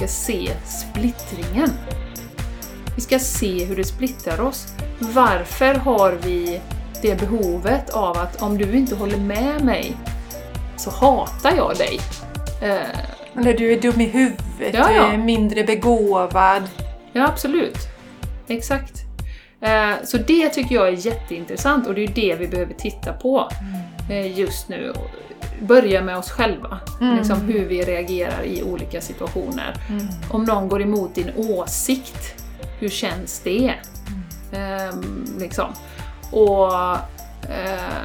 ska se splittringen. Vi ska se hur det splittrar oss. Varför har vi det behovet av att om du inte håller med mig så hatar jag dig. Eh, Eller du är dum i huvudet, ja, ja. du är mindre begåvad. Ja, absolut. Exakt. Eh, så det tycker jag är jätteintressant och det är det vi behöver titta på mm. eh, just nu. Börja med oss själva, mm. liksom hur vi reagerar i olika situationer. Mm. Om någon går emot din åsikt, hur känns det? Mm. liksom. Och eh,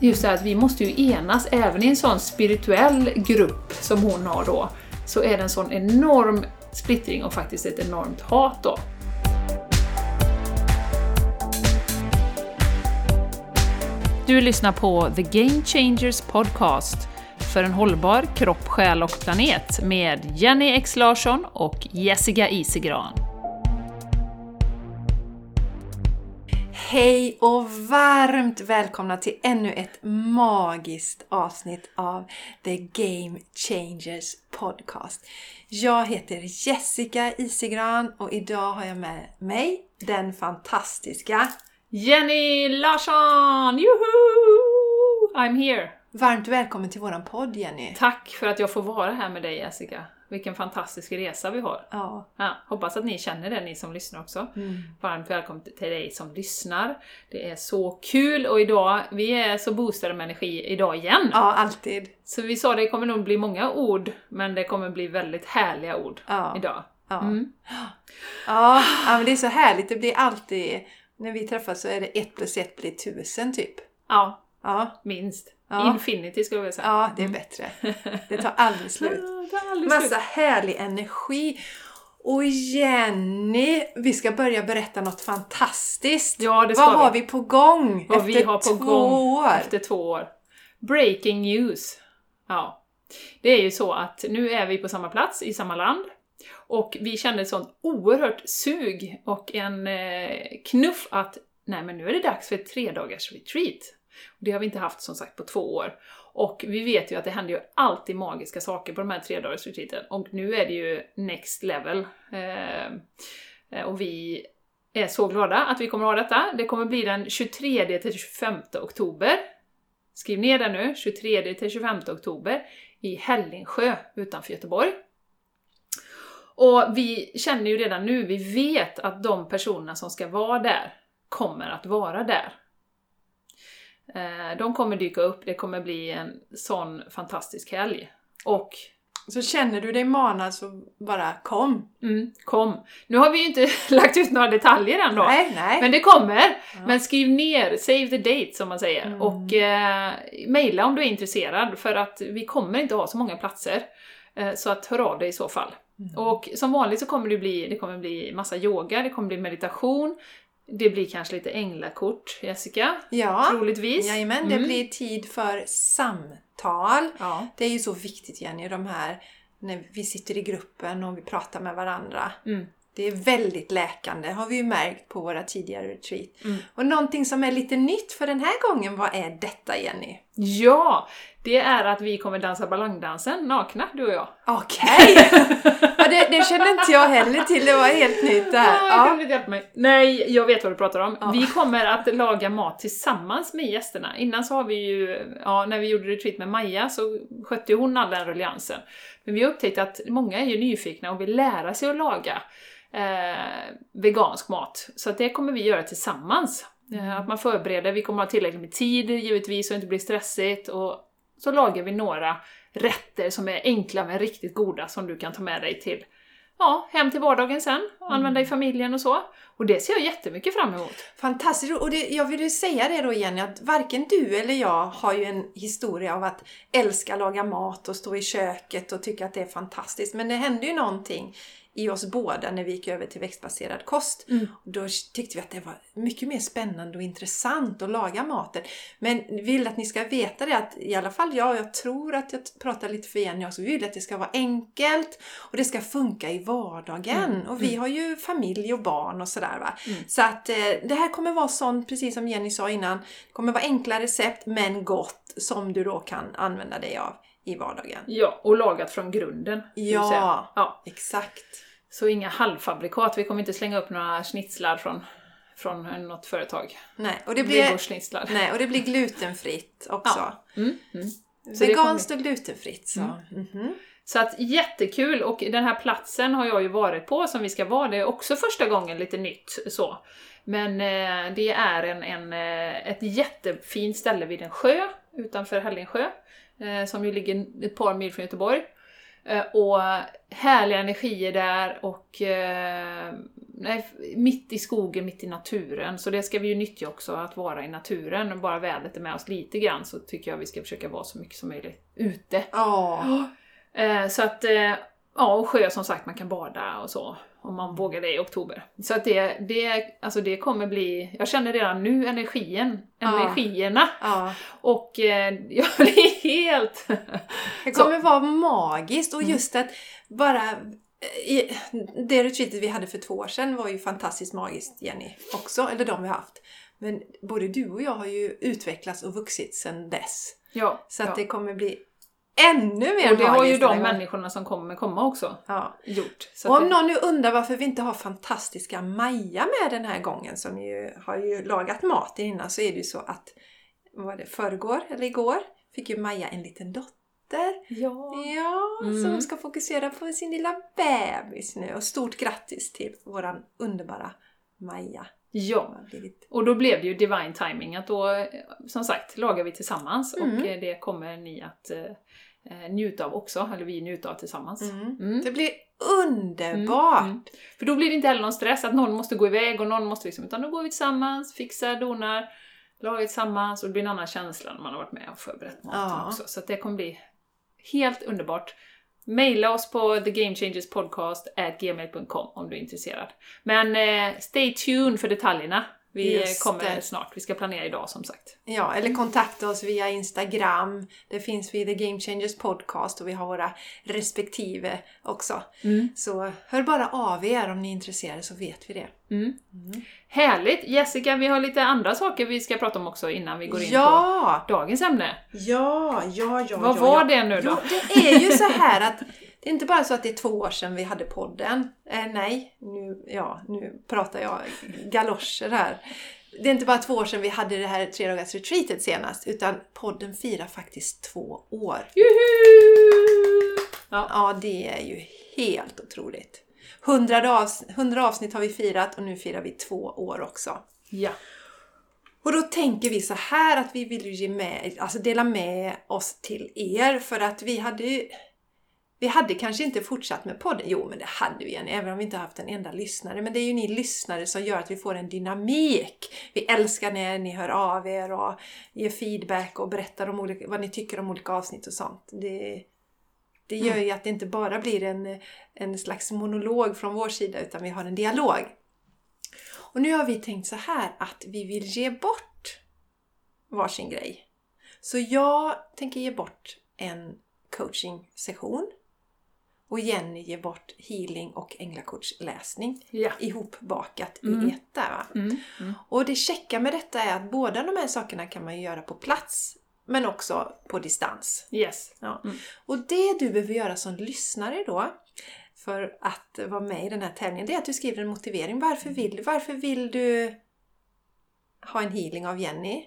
just det här att vi måste ju enas, även i en sån spirituell grupp som hon har då, så är det en sån enorm splittring och faktiskt ett enormt hat då. Du lyssnar på The Game Changers Podcast för en hållbar kropp, själ och planet med Jenny X Larsson och Jessica Isegran. Hej och varmt välkomna till ännu ett magiskt avsnitt av The Game Changers Podcast. Jag heter Jessica Isegran och idag har jag med mig den fantastiska Jenny Larsson! Juhu! I'm here! Varmt välkommen till våran podd Jenny! Tack för att jag får vara här med dig Jessica. Vilken fantastisk resa vi har. Ja. ja hoppas att ni känner det, ni som lyssnar också. Mm. Varmt välkommen till dig som lyssnar. Det är så kul och idag, vi är så boostade med energi idag igen. Ja, alltid. Så vi sa det kommer nog bli många ord, men det kommer bli väldigt härliga ord ja. idag. Ja. Mm. ja, men det är så härligt. Det blir alltid när vi träffas så är det ett plus ett blir tusen typ. Ja, ja. minst. Ja. Infinity skulle jag vilja säga. Ja, det är bättre. Det tar aldrig slut. tar aldrig Massa slut. härlig energi. Och Jenny, vi ska börja berätta något fantastiskt. Ja, det ska Vad vi. har vi på gång Vad efter vi har på två gång år? Efter två år. Breaking news. Ja. Det är ju så att nu är vi på samma plats, i samma land. Och vi kände ett sånt oerhört sug och en eh, knuff att nej men nu är det dags för ett tre dagars retreat. Det har vi inte haft som sagt på två år. Och vi vet ju att det händer ju alltid magiska saker på de här tre dagars retreaten. Och nu är det ju next level. Eh, eh, och vi är så glada att vi kommer ha detta. Det kommer bli den 23 till 25 oktober. Skriv ner det nu, 23 till 25 oktober i Hällingsjö utanför Göteborg. Och vi känner ju redan nu, vi vet att de personerna som ska vara där kommer att vara där. Eh, de kommer dyka upp, det kommer bli en sån fantastisk helg. Och så känner du dig manad så bara kom. Mm, kom. Nu har vi ju inte lagt ut några detaljer än då. Nej, nej. Men det kommer. Ja. Men skriv ner, save the date som man säger. Mm. Och eh, mejla om du är intresserad för att vi kommer inte ha så många platser. Eh, så att hör av dig i så fall. Mm. Och som vanligt så kommer det bli, det kommer bli massa yoga, det kommer bli meditation, det blir kanske lite änglakort, Jessica? Ja, troligtvis. Jajamän, mm. det blir tid för samtal. Ja. Det är ju så viktigt Jenny, de här när vi sitter i gruppen och vi pratar med varandra. Mm. Det är väldigt läkande, har vi ju märkt på våra tidigare retreat. Mm. Och någonting som är lite nytt för den här gången, vad är detta Jenny? Ja! Det är att vi kommer dansa ballongdansen nakna, du och jag. Okej! Okay. ja, det, det kände inte jag heller till, det var helt nytt det här. Ja, ja. hjälpa mig. Nej, jag vet vad du pratar om. Ja. Vi kommer att laga mat tillsammans med gästerna. Innan så har vi ju, ja, när vi gjorde retreat med Maja så skötte hon all den rulliansen. Men vi har upptäckt att många är ju nyfikna och vill lära sig att laga eh, vegansk mat. Så det kommer vi göra tillsammans. Eh, att man förbereder, vi kommer ha tillräckligt med tid givetvis så det inte blir stressigt och så lagar vi några rätter som är enkla men riktigt goda som du kan ta med dig till ja, hem till vardagen sen och använda mm. i familjen och så. Och det ser jag jättemycket fram emot. Fantastiskt! Och det, jag vill ju säga det då Jenny, att varken du eller jag har ju en historia av att älska att laga mat och stå i köket och tycka att det är fantastiskt. Men det händer ju någonting i oss båda när vi gick över till växtbaserad kost. Mm. Då tyckte vi att det var mycket mer spännande och intressant att laga maten. Men vi vill att ni ska veta det att i alla fall jag, jag tror att jag pratar lite för Jenny också, vi vill att det ska vara enkelt och det ska funka i vardagen. Mm. Och vi har ju familj och barn och sådär va. Mm. Så att eh, det här kommer vara sånt, precis som Jenny sa innan, det kommer vara enkla recept men gott som du då kan använda dig av i vardagen. Ja, och lagat från grunden. Ja. ja. Exakt. Så inga halvfabrikat. Vi kommer inte slänga upp några schnitzlar från, från något företag. Nej, och det blir, nej, och det blir glutenfritt också. Ja. Mm, mm. Veganskt och glutenfritt. Så. Mhm. Så att jättekul! Och den här platsen har jag ju varit på som vi ska vara. Det är också första gången lite nytt så. Men eh, det är en, en, eh, ett jättefint ställe vid en sjö utanför Hällingsjö. Eh, som ju ligger ett par mil från Göteborg. Eh, och härliga energier där och eh, nej, mitt i skogen, mitt i naturen. Så det ska vi ju nyttja också, att vara i naturen. Och bara vädret är med oss lite grann så tycker jag vi ska försöka vara så mycket som möjligt ute. Ja. Eh, så att, eh, ja, och sjö som sagt, man kan bada och så. Om man vågar det i oktober. Så att det, det, alltså det kommer bli, jag känner redan nu energin, energierna. ja. Och eh, jag blir helt... Det Så- kommer vara magiskt och Mm. just att bara eh, i, det retreatet vi hade för två år sedan var ju fantastiskt magiskt Jenny också, eller de vi har haft. Men både du och jag har ju utvecklats och vuxit sedan dess. Ja, Så att ja. det kommer bli ännu mer Och det har ju de gången. människorna som kommer komma också Ja. gjort. Och om det, någon nu undrar varför vi inte har fantastiska Maja med den här gången som ju har ju lagat mat innan så är det ju så att var det, förrgår eller igår fick ju Maja en liten dotter. ja. Ja, Mm. som ska fokusera på sin lilla bebis nu. Och stort grattis till våran underbara Maja. Ja. Och då blev det ju divine timing att då, eh, som sagt, lagar vi tillsammans Mm. och eh, det kommer ni att eh, eh, njuta av också, eller vi njuter av tillsammans. Mm. Mm. Det blir underbart! Mm, mm. För då blir det inte heller någon stress att någon måste gå iväg och någon måste liksom, utan då går vi tillsammans, fixar, donar, lagar tillsammans och det blir en annan känsla när man har varit med och förberett maten Ja. också. Så det kommer bli helt underbart. Maila oss på thegamechangerspodcast.gmail.com om du är intresserad. Men eh, stay tuned för detaljerna. Vi Just kommer det. snart. Vi ska planera idag som sagt. Ja, eller kontakta oss via Instagram. Det finns vi The Game Changers Podcast och vi har våra respektive också. Så hör bara av er om ni är intresserade så vet vi det. Mm. Härligt! Jessica, vi har lite andra saker vi ska prata om också innan vi går in Ja! på dagens ämne. Ja, ja, ja. Vad ja, var ja. det nu då? Jo, det är ju så här att det är inte bara så att det är två år sedan vi hade podden. Eh, nej, nu, ja, nu pratar jag galoscher här. Det är inte bara två år sedan vi hade det här tre dagars retreatet senast, utan podden firar faktiskt två år. Juhu! Ja. Ja, det är ju helt otroligt. 100, avs 100 avsnitt har vi firat och nu firar vi två år också. ja. Och då tänker vi så här att vi vill ju ge med, alltså dela med oss till er för att vi hade ju vi hade kanske inte fortsatt med podden. Jo, men det hade vi igen, även om vi inte haft en enda lyssnare. Men det är ju ni lyssnare som gör att vi får en dynamik. Vi älskar när ni hör av er och ger feedback och berättar om olika, vad ni tycker om olika avsnitt och sånt. Det, det gör ju att det inte bara blir en, en slags monolog från vår sida, utan vi har en dialog. Och nu har vi tänkt så här att vi vill ge bort varsin grej. Så jag tänker ge bort en coaching-session och Jenny ger bort healing och änglakortsläsning Ja. ihopbakat Mm. i ett där. Mm. Mm. Och det checka med detta är att båda de här sakerna kan man göra på plats men också på distans. Yes. Ja. Mm. Och det du behöver göra som lyssnare då för att vara med i den här tävlingen, det är att du skriver en motivering. Varför vill du? Varför vill du ha en healing av Jenny?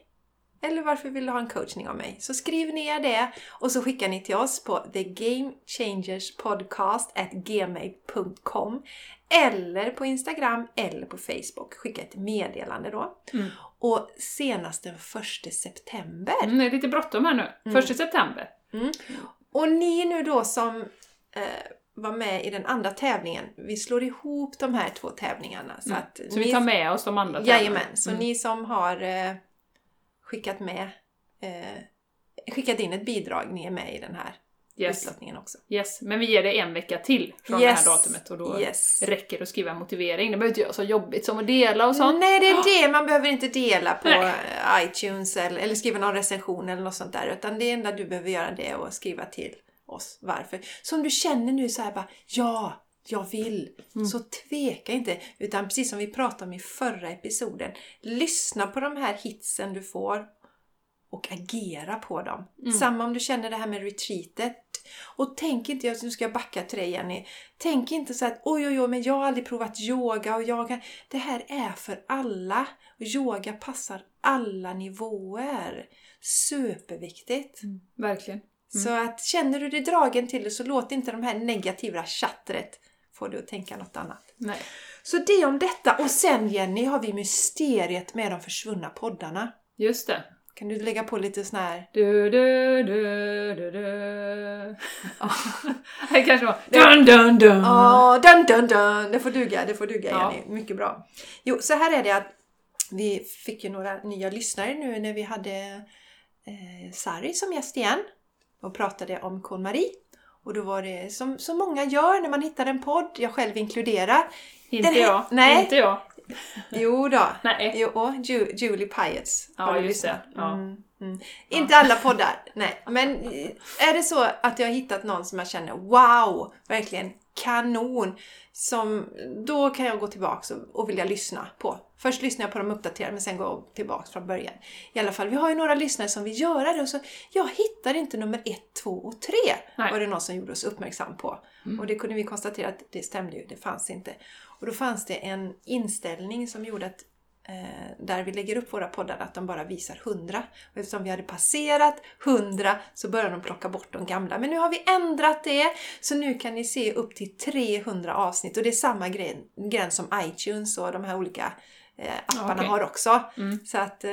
Eller varför vill du ha en coachning av mig? Så skriv ner det och så skickar ni till oss på thegamechangerspodcast.gmail.com eller på Instagram eller på Facebook. Skicka ett meddelande då. Mm. Och senast den 1 september Mm, det är lite bråttom här nu. Mm. Första september. Och ni nu då som eh, var med i den andra tävlingen, vi slår ihop de här två tävlingarna. Så, Mm. att Så ni, vi tar med oss de andra tävlingarna. Jajamän, så Mm. ni som har eh, skickat med eh, skickat in ett bidrag, ni är med i den här Yes. utlottningen också. yes. Men vi ger det en vecka till från Yes. det här datumet och då Yes. räcker det att skriva en motivering. Det behöver inte göra så jobbigt som att dela och sånt. Nej, det är det! Man behöver inte dela på Nej. eh, iTunes eller, eller skriva någon recension eller något sånt där. Utan det enda du behöver göra det är att skriva till oss varför. Så om du känner nu så här bara, ja, jag vill. Mm. Så tveka inte. Utan precis som vi pratade om i förra episoden. Lyssna på de här hitsen du får. och agera på dem. Mm. Samma om du känner det här med retreatet. Och tänk inte, nu ska jag backa till dig Jenny. Tänk inte så att oj oj oj men jag har aldrig provat yoga och jag kan... Det här är för alla. Och yoga passar alla nivåer. Superviktigt. Verkligen. Så att känner du dig dragen till det så låt inte de här negativa chattret få dig att tänka något annat. Nej. Så det om detta. Och sen Jenny har vi mysteriet med de försvunna poddarna. Just det. Kan du lägga på lite sån här... Du, du, du, du, du. det kanske var dun, dun, dun. Ja, dun dun dun! Det får duga, det får duga Ja. Jenny. Mycket bra. Jo, så här är det att vi fick ju några nya lyssnare nu när vi hade eh, Sari som gäst igen och pratade om KonMari. Och då var det som så många gör när man hittar en podd, jag själv inkluderad. Inte Den jag. nej. Inte jag. Jo då. Nej. Jo, Ju, Julie Pietz. Ja, just det. lyssnat? Ja. Mm, mm. Inte alla poddar, nej. Men eh, är det så att jag har hittat någon som jag känner wow, verkligen kanon. Som, då kan jag gå tillbaks och, och vilja lyssna på. Först lyssnar jag på de uppdaterade men sen går jag tillbaks från början. I alla fall, vi har ju några lyssnare som vill göra det och så jag hittar inte nummer ett, två och tre. Nej. Var det någon som gjorde oss uppmärksam på. Och det kunde vi konstatera att det stämde ju, det fanns inte. Och då fanns det en inställning som gjorde att Eh, där vi lägger upp våra poddar att de bara visar 100. Och eftersom vi hade passerat 100 så började de plocka bort de gamla. Men nu har vi ändrat det så nu kan ni se upp till 300 avsnitt och det är samma gräns som iTunes och de här olika eh, apparna okej. har också. Mm. Så att eh,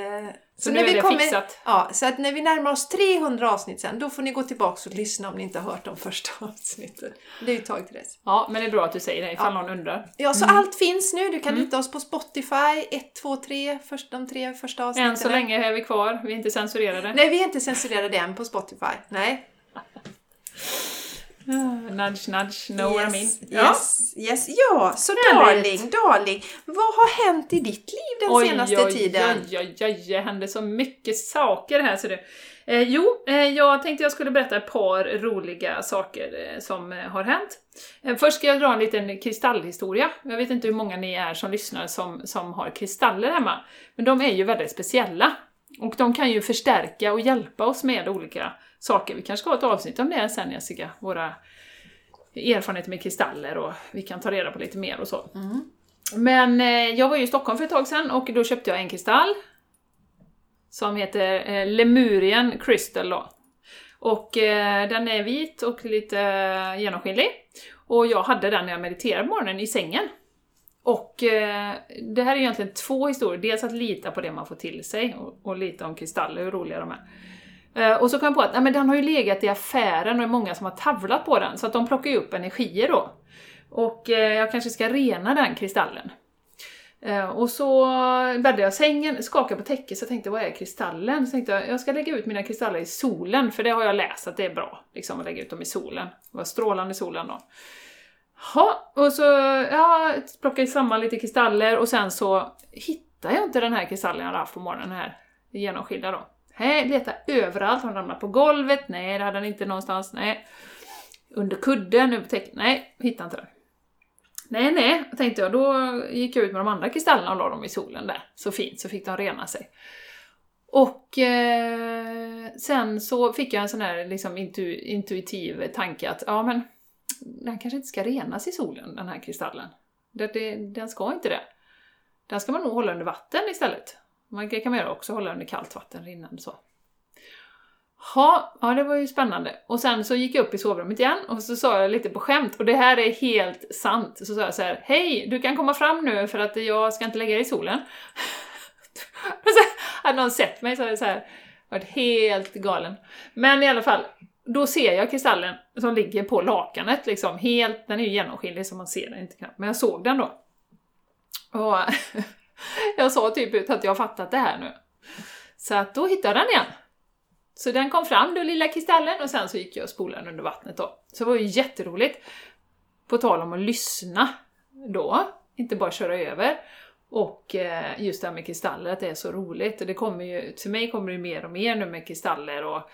Så nu är det fixat. Ja, så att när vi närmar oss 300 avsnitt sen, då får ni gå tillbaka och lyssna om ni inte har hört de första avsnitten. Det är ju ett tag till dess. Ja, men det är bra att du säger det ifall någon undrar. Ja, så Mm. allt finns nu. Du kan hitta oss på Spotify, 1, 2, 3, först, de tre första avsnitten. Än så länge är vi kvar, vi är inte censurerade. Nej, vi är inte censurerade än på Spotify. Nej. Nudge, nudge, know what I mean. Yes, Ja. yes, yes. Ja, så Härligt. darling, darling. Vad har hänt i ditt liv den senaste oj, tiden? Oj, oj, oj, det hände så mycket saker här så det. Eh, jo, eh, jag tänkte jag skulle berätta ett par roliga saker eh, som eh, har hänt. Eh, först ska jag dra en liten kristallhistoria. Jag vet inte hur många ni är som lyssnar som, som har kristaller hemma. Men de är ju väldigt speciella. Och de kan ju förstärka och hjälpa oss med olika saker. Vi kanske ska ha ett avsnitt om det sen Jessica, våra erfarenheter med kristaller och vi kan ta reda på lite mer och så. Men eh, jag var ju i Stockholm för ett tag sedan och då köpte jag en kristall som heter eh, Lemurian Crystal då. Och eh, den är vit och lite eh, genomskinlig. Och jag hade den när jag mediterade på morgonen i sängen. Och eh, det här är egentligen två historier. Dels att lita på det man får till sig och, och lita om kristaller, hur roliga de är. Eh, och så kom jag på att nej, men den har ju legat i affären och det är många som har tavlat på den, så att de plockar ju upp energier då. Och eh, jag kanske ska rena den kristallen. Eh, och så bäddade jag sängen, skakade på täcket, så jag tänkte vad är kristallen? Så tänkte jag, jag ska lägga ut mina kristaller i solen, för det har jag läst att det är bra, liksom att lägga ut dem i solen. Det var strålande solen då. Ja, och så ja, plockade jag samman lite kristaller och sen så hittade jag inte den här kristallen jag hade haft på morgonen här, genomskilda då. Nej, leta överallt, har den ramlat på golvet? Nej, det hade den inte någonstans, nej. Under kudden, över täcket? Nej, hittade inte den. Nej, nej, tänkte jag. Då gick jag ut med de andra kristallerna och la dem i solen där. Så fint, så fick de rena sig. Och eh, sen så fick jag en sån här liksom intu, intuitiv tanke att ja men den kanske inte ska renas i solen, den här kristallen. Det, det, den ska inte det. Den ska man nog hålla under vatten istället. Man det kan man göra också, hålla under kallt vatten rinnande så. Ha, ja, det var ju spännande. Och sen så gick jag upp i sovrummet igen och så sa jag lite på skämt, och det här är helt sant, så sa jag så här: Hej, du kan komma fram nu för att jag ska inte lägga dig i solen. och så hade någon sett mig så hade jag så här, varit helt galen. Men i alla fall, då ser jag kristallen som ligger på lakanet liksom, helt, den är ju genomskinlig så man ser den inte knappt, men jag såg den då. Och jag sa typ ut att jag har fattat det här nu. Så att då hittade jag den igen. Så den kom fram, den lilla kristallen, och sen så gick jag och spolade den under vattnet då. Så det var ju jätteroligt. På tal om att lyssna då, inte bara köra över. Och eh, just det här med kristaller, att det är så roligt. Det kommer ju, till mig kommer det mer och mer nu med kristaller och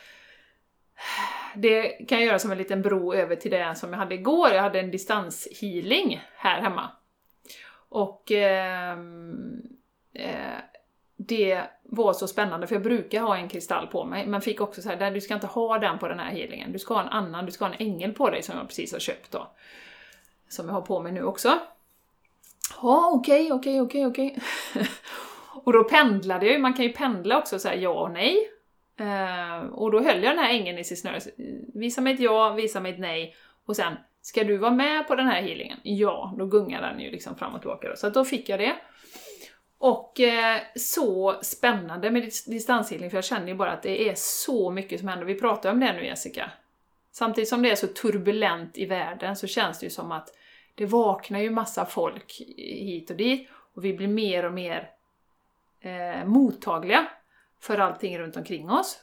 det kan jag göra som en liten bro över till det som jag hade igår. Jag hade en distanshealing här hemma. Och eh, eh, det var så spännande, för jag brukar ha en kristall på mig, men fick också så här, du ska inte ha den på den här healingen, du ska ha en annan, du ska ha en ängel på dig som jag precis har köpt då. Som jag har på mig nu också. Ja, okej, okej, okej, okej. Och då pendlade jag ju, man kan ju pendla också så här, ja och nej. Eh, och då höll jag den här ängeln i sitt snöre. Visa mig ett ja, visa mig ett nej. Och sen, ska du vara med på den här healingen? Ja, då gungar den ju liksom fram och tillbaka då. Så då fick jag det. Och eh, så spännande med distanshealing, för jag känner ju bara att det är så mycket som händer. Vi pratar om det nu Jessica. Samtidigt som det är så turbulent i världen så känns det ju som att det vaknar ju massa folk hit och dit och vi blir mer och mer eh, mottagliga för allting runt omkring oss.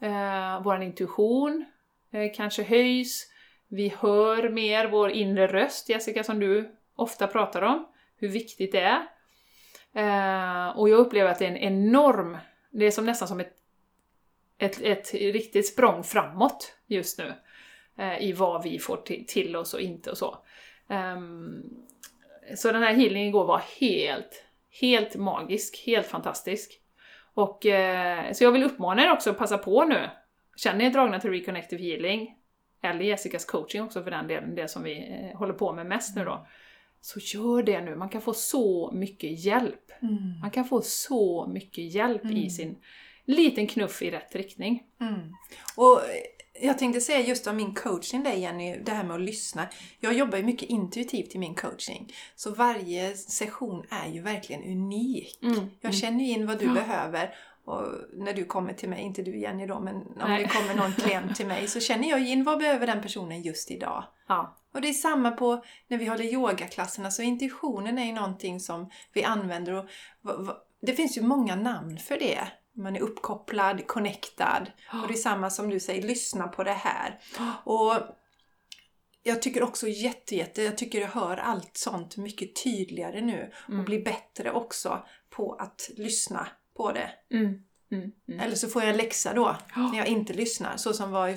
Eh, vår intuition eh, kanske höjs, vi hör mer vår inre röst, Jessica, som du ofta pratar om, hur viktigt det är. Eh, och jag upplever att det är en enorm, det är som nästan som ett, ett, ett riktigt språng framåt just nu eh, i vad vi får till, till oss och inte och så. Ehm, så den här healingen igår var helt, helt magisk, helt fantastisk. Och, eh, så jag vill uppmana er också att passa på nu. Känner ni er dragna till Reconnective Healing, eller Jessicas coaching också för den delen, det som vi eh, håller på med mest nu då. Så gör det nu, man kan få så mycket hjälp. Mm. Man kan få så mycket hjälp mm. i sin liten knuff i rätt riktning. Mm. Och jag tänkte säga just om min coaching där Jenny, det här med att lyssna. Jag jobbar ju mycket intuitivt i min coaching. Så varje session är ju verkligen unik. Mm. Jag mm. känner ju in vad du ja. behöver. Och när du kommer till mig, inte du Jenny då, men om Nej. det kommer någon klient till mig så känner jag in vad behöver den personen just idag. Ja. Och det är samma på när vi håller yogaklasserna, så intuitionen är ju någonting som vi använder. Och det finns ju många namn för det. Man är uppkopplad, connectad. Och det är samma som du säger, lyssna på det här. Och jag tycker också jätte, jätte, jag tycker jag hör allt sånt mycket tydligare nu. Och mm. blir bättre också på att lyssna på det. Mm. Mm, mm. Eller så får jag en läxa då, oh. när jag inte lyssnar. Så som var i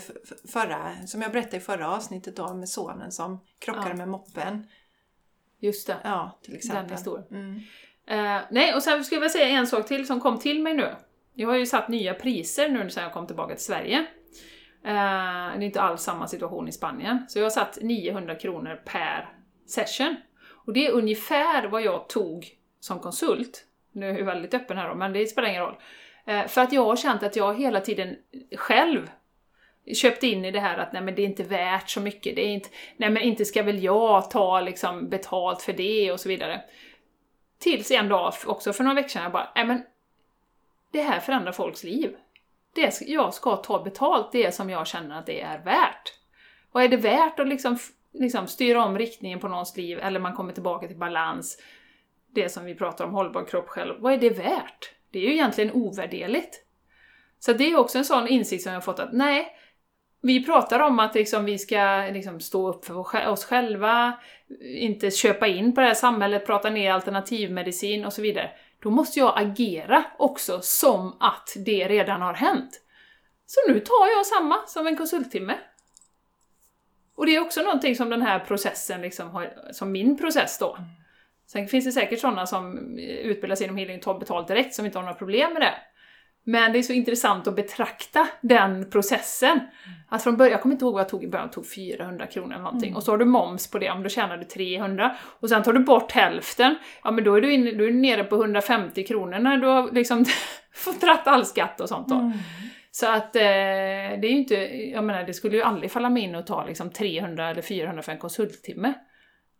förra, som jag berättade i förra avsnittet då med sonen som krockade ja. med moppen. Just det. Ja, till exempel. Den historien. Mm. Uh, nej, och sen skulle jag säga en sak till som kom till mig nu. Jag har ju satt nya priser nu sedan jag kom tillbaka till Sverige. Uh, det är inte alls samma situation i Spanien. Så jag har satt 900 kronor per session. Och det är ungefär vad jag tog som konsult. Nu är jag väldigt öppen här då, men det spelar ingen roll. Eh, för att jag har känt att jag hela tiden själv köpt in i det här att nej men det är inte värt så mycket, det är inte, nej men inte ska väl jag ta liksom betalt för det och så vidare. Tills en dag, också för några veckor sedan, jag bara, nej men det här förändrar folks liv. Det, jag ska ta betalt det som jag känner att det är värt. Och är det värt att liksom, liksom styra om riktningen på någons liv, eller man kommer tillbaka till balans, det som vi pratar om, hållbar kropp själv, vad är det värt? Det är ju egentligen ovärderligt. Så det är också en sån insikt som jag har fått att nej, vi pratar om att liksom vi ska liksom stå upp för oss själva, inte köpa in på det här samhället, prata ner alternativmedicin och så vidare då måste jag agera också som att det redan har hänt. Så nu tar jag samma som en konsulttimme. Och det är också någonting som den här processen, liksom har, som min process då. Sen finns det säkert sådana som utbildar sig inom healing och tar betalt direkt som inte har några problem med det. Men det är så intressant att betrakta den processen. Mm. Att från början, jag kommer inte ihåg vad jag tog i början, jag tog 400 kronor eller någonting. Mm. Och så har du moms på det, om då tjänar du 300. Och sen tar du bort hälften, ja men då är du, in, då är du nere på 150 kronor när du har liksom fått dratt all skatt och sånt då. Mm. Så att eh, det är ju inte, jag menar det skulle ju aldrig falla mig in att ta liksom 300 eller 400 för en konsulttimme.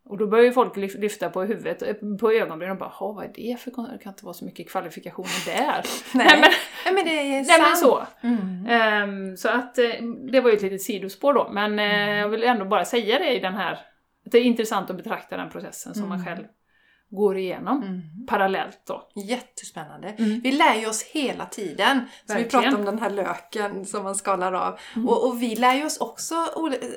Och då börjar ju folk lyfta på huvudet, eh, på ögonbrynen och bara vad är det för Det kan inte vara så mycket kvalifikationer där. nej. nej, men, nej men det är nej, sant. men så. Mm. Um, så att eh, det var ju ett litet sidospår då, men mm. jag vill ändå bara säga det i den här, att det är intressant att betrakta den processen som mm. man själv går igenom mm. parallellt då. Jättespännande. Mm. Vi lär ju oss hela tiden. Så vi pratar om den här löken som man skalar av. Mm. Och, och, vi lär ju oss också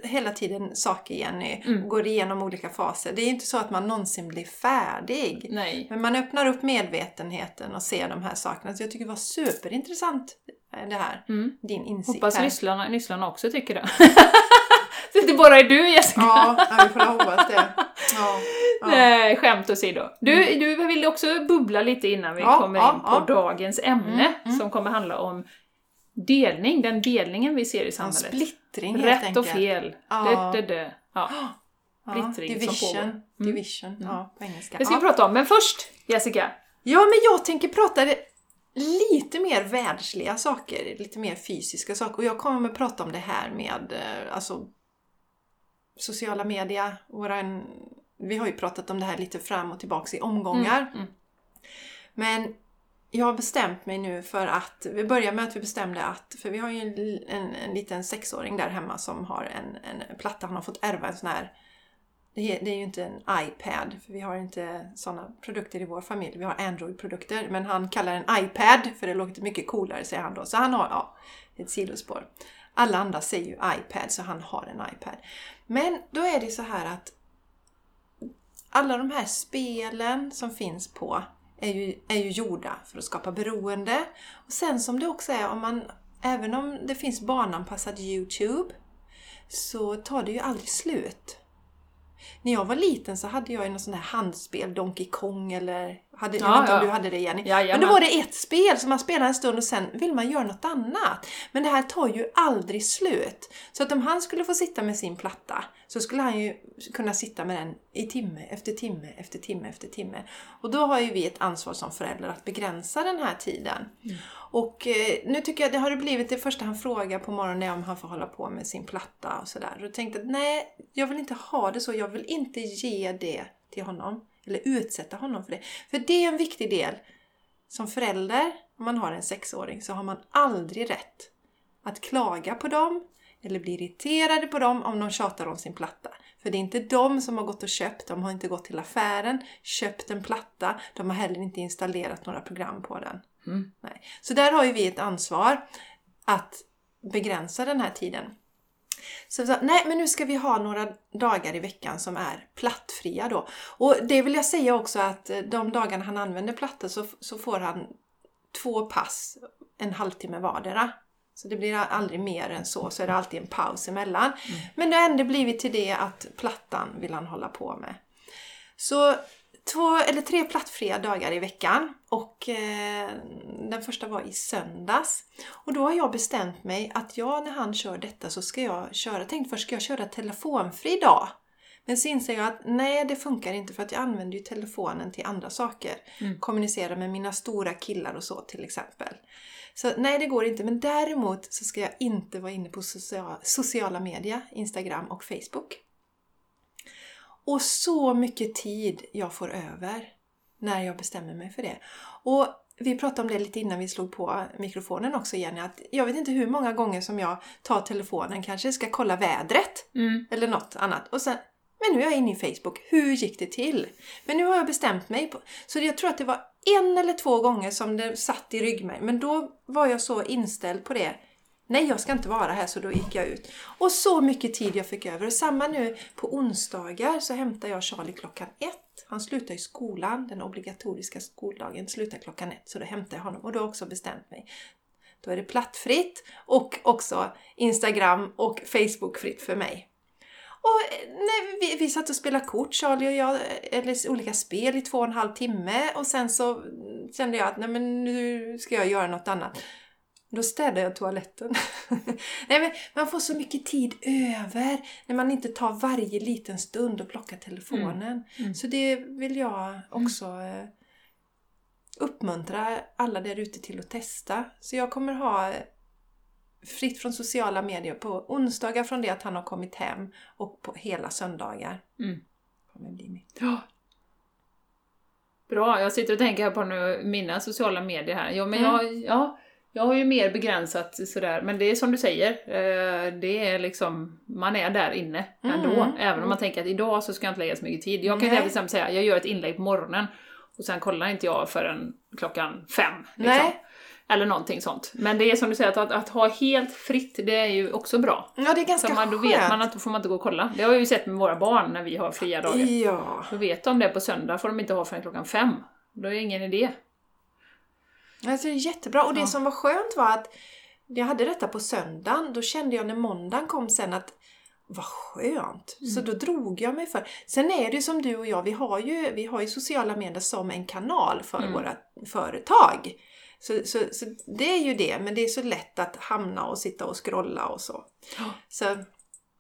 hela tiden saker Jenny. Mm. Och går igenom olika faser. Det är inte så att man någonsin blir färdig. Nej. Men man öppnar upp medvetenheten och ser de här sakerna. Så jag tycker det var superintressant eh, det här. Mm. Din insikt Hoppas här. Hoppas lyssnarna också tycker det. det inte bara är du Jessica. Ja, vi får hoppas det. Ja, ja. Nej, skämt åsido. Du, du vill också bubbla lite innan vi Ja, kommer in på dagens ämne Mm, mm. som kommer handla om delning, den delningen vi ser i En samhället. splittring helt Rätt och fel. Ja. Det, det, det. Ja. Splittring som division. pågår. Mm. Division, ja på engelska. Det ska vi prata om, men först Jessica. Ja, men jag tänker prata lite mer världsliga saker, lite mer fysiska saker. Och jag kommer att prata om det här med eh, alltså, sociala media. Våran, vi har ju pratat om det här lite fram och tillbaks i omgångar. Mm, mm. Men jag har bestämt mig nu för att, vi börjar med att vi bestämde att, för vi har ju en, en, en liten sexåring där hemma som har en, en platta, han har fått ärva en sån här det är, det är ju inte en iPad, för vi har inte sådana produkter i vår familj. Vi har Android-produkter, men han kallar en iPad för det låter mycket coolare säger han då. Så han har, ja, ett sidospår. Alla andra säger ju iPad, så han har en iPad. Men då är det så här att alla de här spelen som finns på är ju, är ju gjorda för att skapa beroende. Och sen som det också är, om man, även om det finns barnanpassad Youtube, så tar det ju aldrig slut. När jag var liten så hade jag ju något sånt här handspel, Donkey Kong eller... Hade, jag Ja, vet inte om ja. du hade det Jenny? Jajamän. Men då var det ett spel som man spelar en stund och sen vill man göra något annat. Men det här tar ju aldrig slut. Så att om han skulle få sitta med sin platta så skulle han ju kunna sitta med den i timme efter timme efter timme efter timme. Och då har ju vi ett ansvar som föräldrar att begränsa den här tiden. Och eh, nu tycker jag det har det blivit det första han frågar på morgonen är om han får hålla på med sin platta och sådär. Och jag tänkte att nej, jag vill inte ha det så. Jag vill inte ge det till honom. Eller utsätta honom för det. För det är en viktig del. Som förälder, om man har en sexåring, så har man aldrig rätt att klaga på dem eller bli irriterade på dem om de tjatar om sin platta. För det är inte de som har gått och köpt, de har inte gått till affären, köpt en platta, de har heller inte installerat några program på den. Mm. Nej. Så där har ju vi ett ansvar att begränsa den här tiden. Så vi sa, nej men nu ska vi ha några dagar i veckan som är plattfria då. Och det vill jag säga också att eh, de dagarna han använder platta så, så får han två pass, en halvtimme vardera. Så det blir aldrig mer än så, så är det alltid en paus emellan. Men det har ändå blivit till det att plattan vill han hålla på med. Så två eller tre plattfria dagar i veckan och eh, den första var i söndags. Och då har jag bestämt mig att jag när han kör detta så ska jag köra, jag tänkte först ska jag köra telefonfri dag. Men så inser jag att nej, det funkar inte för att jag använder ju telefonen till andra saker. Mm. Kommunicera med mina stora killar och så till exempel. Så nej, det går inte. Men däremot så ska jag inte vara inne på sociala, sociala medier, Instagram och Facebook. Och så mycket tid jag får över när jag bestämmer mig för det. Och vi pratade om det lite innan vi slog på mikrofonen också Jenny, att jag vet inte hur många gånger som jag tar telefonen, kanske ska kolla vädret Mm. eller något annat. Och sen, men nu är jag inne i Facebook, hur gick det till? Men nu har jag bestämt mig. På, så jag tror att det var en eller två gånger som det satt i ryggmärgen. Men då var jag så inställd på det. Nej, jag ska inte vara här, så då gick jag ut. Och så mycket tid jag fick över. Och samma nu på onsdagar så hämtar jag Charlie klockan ett. Han slutar i skolan, den obligatoriska skoldagen slutar klockan ett. Så då hämtar jag honom och då har jag också bestämt mig. Då är det plattfritt och också Instagram och Facebookfritt för mig. Och när nej, vi, vi satt och spelade kort, Charlie och jag, eller olika spel i två och en halv timme och sen så kände jag att nej men nu ska jag göra något annat. Då städade jag toaletten. nej men man får så mycket tid över när man inte tar varje liten stund och plockar telefonen. Mm. Så det vill jag också eh, uppmuntra alla där ute till att testa. Så jag kommer ha fritt från sociala medier på onsdagar från det att han har kommit hem och på hela söndagar. Mm. Kommer bli mitt. Ja. Bra, jag sitter och tänker på nu, mina sociala medier här. Ja, men Mm. jag, ja, jag har ju mer begränsat sådär, men det är som du säger, eh, det är liksom, man är där inne ändå. Mm. Även om man tänker att idag så ska jag inte lägga så mycket tid. Jag kan Nej. till exempel säga, jag gör ett inlägg på morgonen och sen kollar inte jag förrän klockan fem. Liksom. Nej. Eller någonting sånt. Men det är som du säger, att, att, att ha helt fritt, det är ju också bra. Ja, det är ganska Så man, då skönt. vet man att då får man inte gå och kolla. Det har jag ju sett med våra barn när vi har fria dagar. Ja. Då vet de det på söndag får de inte ha förrän klockan fem. Då är det ingen idé. Alltså, det är jättebra. Och det Ja. som var skönt var att jag hade detta på söndagen. Då kände jag när måndagen kom sen att vad skönt! Mm. Så då drog jag mig för. Sen är det ju som du och jag, vi har ju, vi har ju sociala medier som en kanal för Mm. våra företag. Så, så, så det är ju det, men det är så lätt att hamna och sitta och scrolla och så. Ja. Så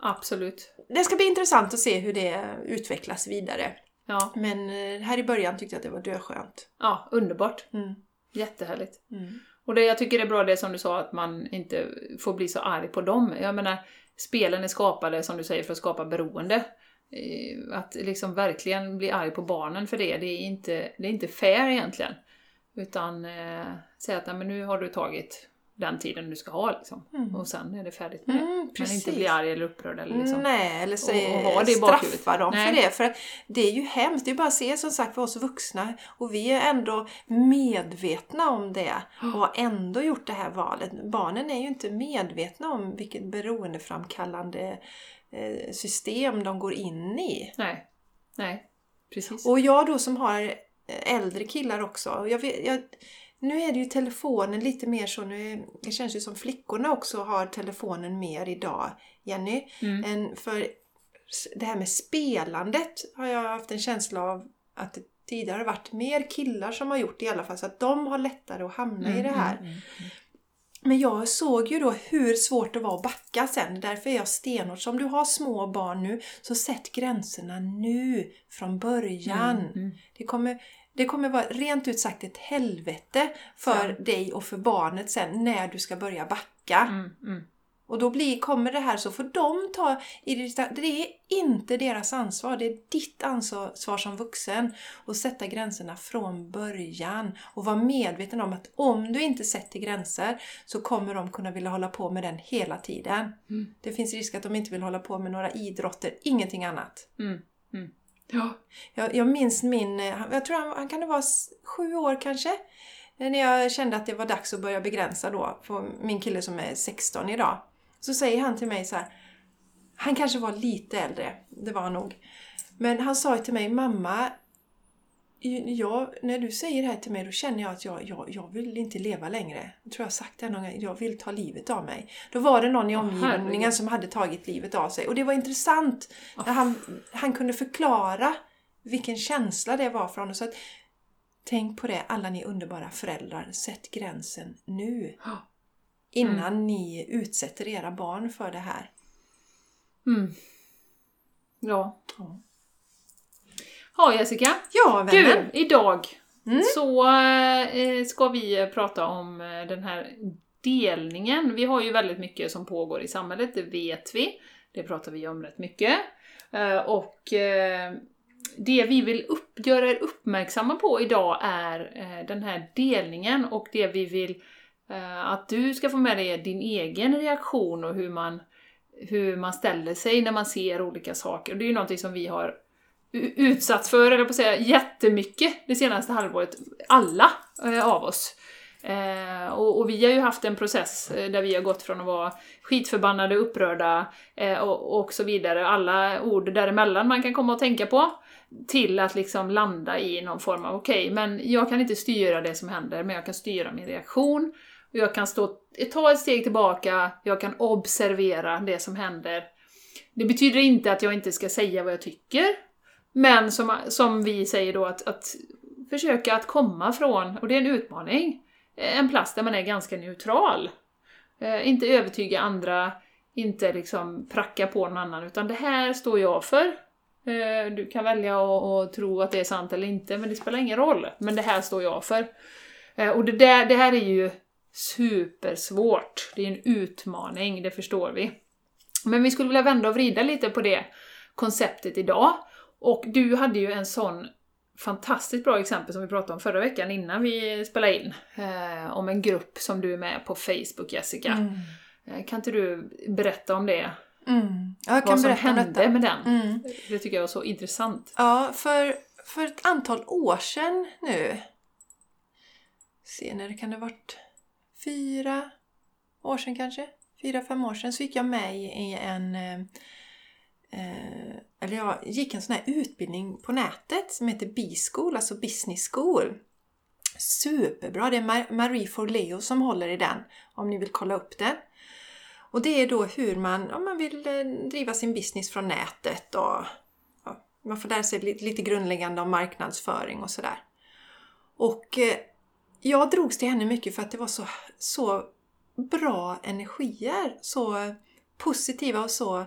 Absolut. det ska bli intressant att se hur det utvecklas vidare. Ja, Men eh, här i början tyckte jag att det var döskönt. ja underbart. Mm. Jättehärligt. Mm. Och det, jag tycker det är bra det som du sa, att man inte får bli så arg på dem. Jag menar, spelen är skapade, som du säger, för att skapa beroende. Eh, Att liksom verkligen bli arg på barnen för det, det är inte, det är inte fair egentligen. Utan eh, säga att "Nej, men nu har du tagit den tiden du ska ha liksom. Mm. Och sen är det färdigt med det. Mm, Men precis. inte bli arg eller upprörd eller liksom. Nej, eller säga, Och- och ha det straffa dem Nej. för det. För att det är ju hemskt. Det är bara att se som sagt för oss vuxna och vi är ändå medvetna om det och har ändå gjort det här valet. Barnen är ju inte medvetna om vilket beroendeframkallande eh, system de går in i. Nej. Nej. Precis. Och jag då som har eh, äldre killar också. Jag vet, jag, nu är det ju telefonen lite mer så, nu, det känns ju som flickorna också har telefonen mer idag, Jenny. Mm. än för det här med spelandet har jag haft en känsla av att det tidigare har varit mer killar som har gjort det i alla fall. Så att de har lättare att hamna i det här. Mm, mm, mm. Men jag såg ju då hur svårt det var att backa sen. Därför är jag stenhård. Så om du har små barn nu, så sätt gränserna nu från början. Mm, mm. Det, kommer, det kommer vara rent ut sagt ett helvete för Ja. dig och för barnet sen när du ska börja backa. Mm, mm. Och då blir, kommer det här så får de ta det är inte deras ansvar, det är ditt ansvar som vuxen att sätta gränserna från början och vara medveten om att om du inte sätter gränser så kommer de kunna vilja hålla på med den hela tiden. Mm. Det finns risk att de inte vill hålla på med några idrotter, ingenting annat. Mm, mm. Ja. Jag, jag minns min, eh, han- jag tror han, han kan det vara sju år kanske, eh, när jag kände att det var dags att börja begränsa då, för min kille som är 16 idag. Så säger han till mig så här, han kanske var lite äldre, det var han nog. Men han sa ju till mig, mamma, jag, när du säger det här till mig då känner jag att jag, jag, jag vill inte leva längre. Jag tror jag har sagt det någon gång, jag vill ta livet av mig. Då var det någon i omgivningen herregud. som hade tagit livet av sig. Och det var intressant när han, han kunde förklara vilken känsla det var för honom. Så att, tänk på det, alla ni underbara föräldrar. Sätt gränsen nu. Ja. Innan ni utsätter era barn för det här. Mm. Ja. Ja. Ja Jessica. Ja, vännen! Du, idag Mm. så eh, ska vi prata om eh, den här delningen. Vi har ju väldigt mycket som pågår i samhället, det vet vi. Det pratar vi om rätt mycket. Eh, och eh, det vi vill upp, göra er uppmärksamma på idag är eh, den här delningen och det vi vill eh, att du ska få med dig din egen reaktion och hur man, hur man ställer sig när man ser olika saker. Det är ju någonting som vi har utsatt utsatts för, eller på att säga, jättemycket det senaste halvåret. Alla eh, av oss. Eh, och, och vi har ju haft en process eh, där vi har gått från att vara skitförbannade, upprörda eh, och, och så vidare, alla ord däremellan man kan komma att tänka på, till att liksom landa i någon form av okej, men jag kan inte styra det som händer, men jag kan styra min reaktion. Och jag kan stå, ta ett steg tillbaka, jag kan observera det som händer. Det betyder inte att jag inte ska säga vad jag tycker, men som, som vi säger då att, att försöka att komma från, och det är en utmaning, eh, en plats där man är ganska neutral. Eh, inte övertyga andra, inte liksom pracka på någon annan, utan det här står jag för. Eh, du kan välja att att tro att det är sant eller inte, men det spelar ingen roll. Men det här står jag för. Eh, och det, där, det här är ju supersvårt. Det är en utmaning, det förstår vi. Men vi skulle vilja vända och vrida lite på det konceptet idag. Och du hade ju en sån fantastiskt bra exempel som vi pratade om förra veckan innan vi spelade in. Eh, om en grupp som du är med på Facebook, Jessica. Mm. Eh, kan inte du berätta om det? Mm. Ja, jag kan Vad som berätta hände detta. med den? Mm. Det tycker jag var så intressant. Ja, för, för ett antal år sedan nu. Se, när det kan det ha varit? Fyra år sedan kanske? Fyra, fem år sedan så gick jag med i i en... Eh, eller jag gick en sån här utbildning på nätet som heter B-school, alltså Business School. Superbra! Det är Marie Forleo som håller i den, om ni vill kolla upp den. Och det är då hur man, om man vill eh, driva sin business från nätet och ja, man får lära sig lite, grundläggande om marknadsföring och sådär. Och eh, jag drogs till henne mycket för att det var så, så bra energier. Så positiva och så,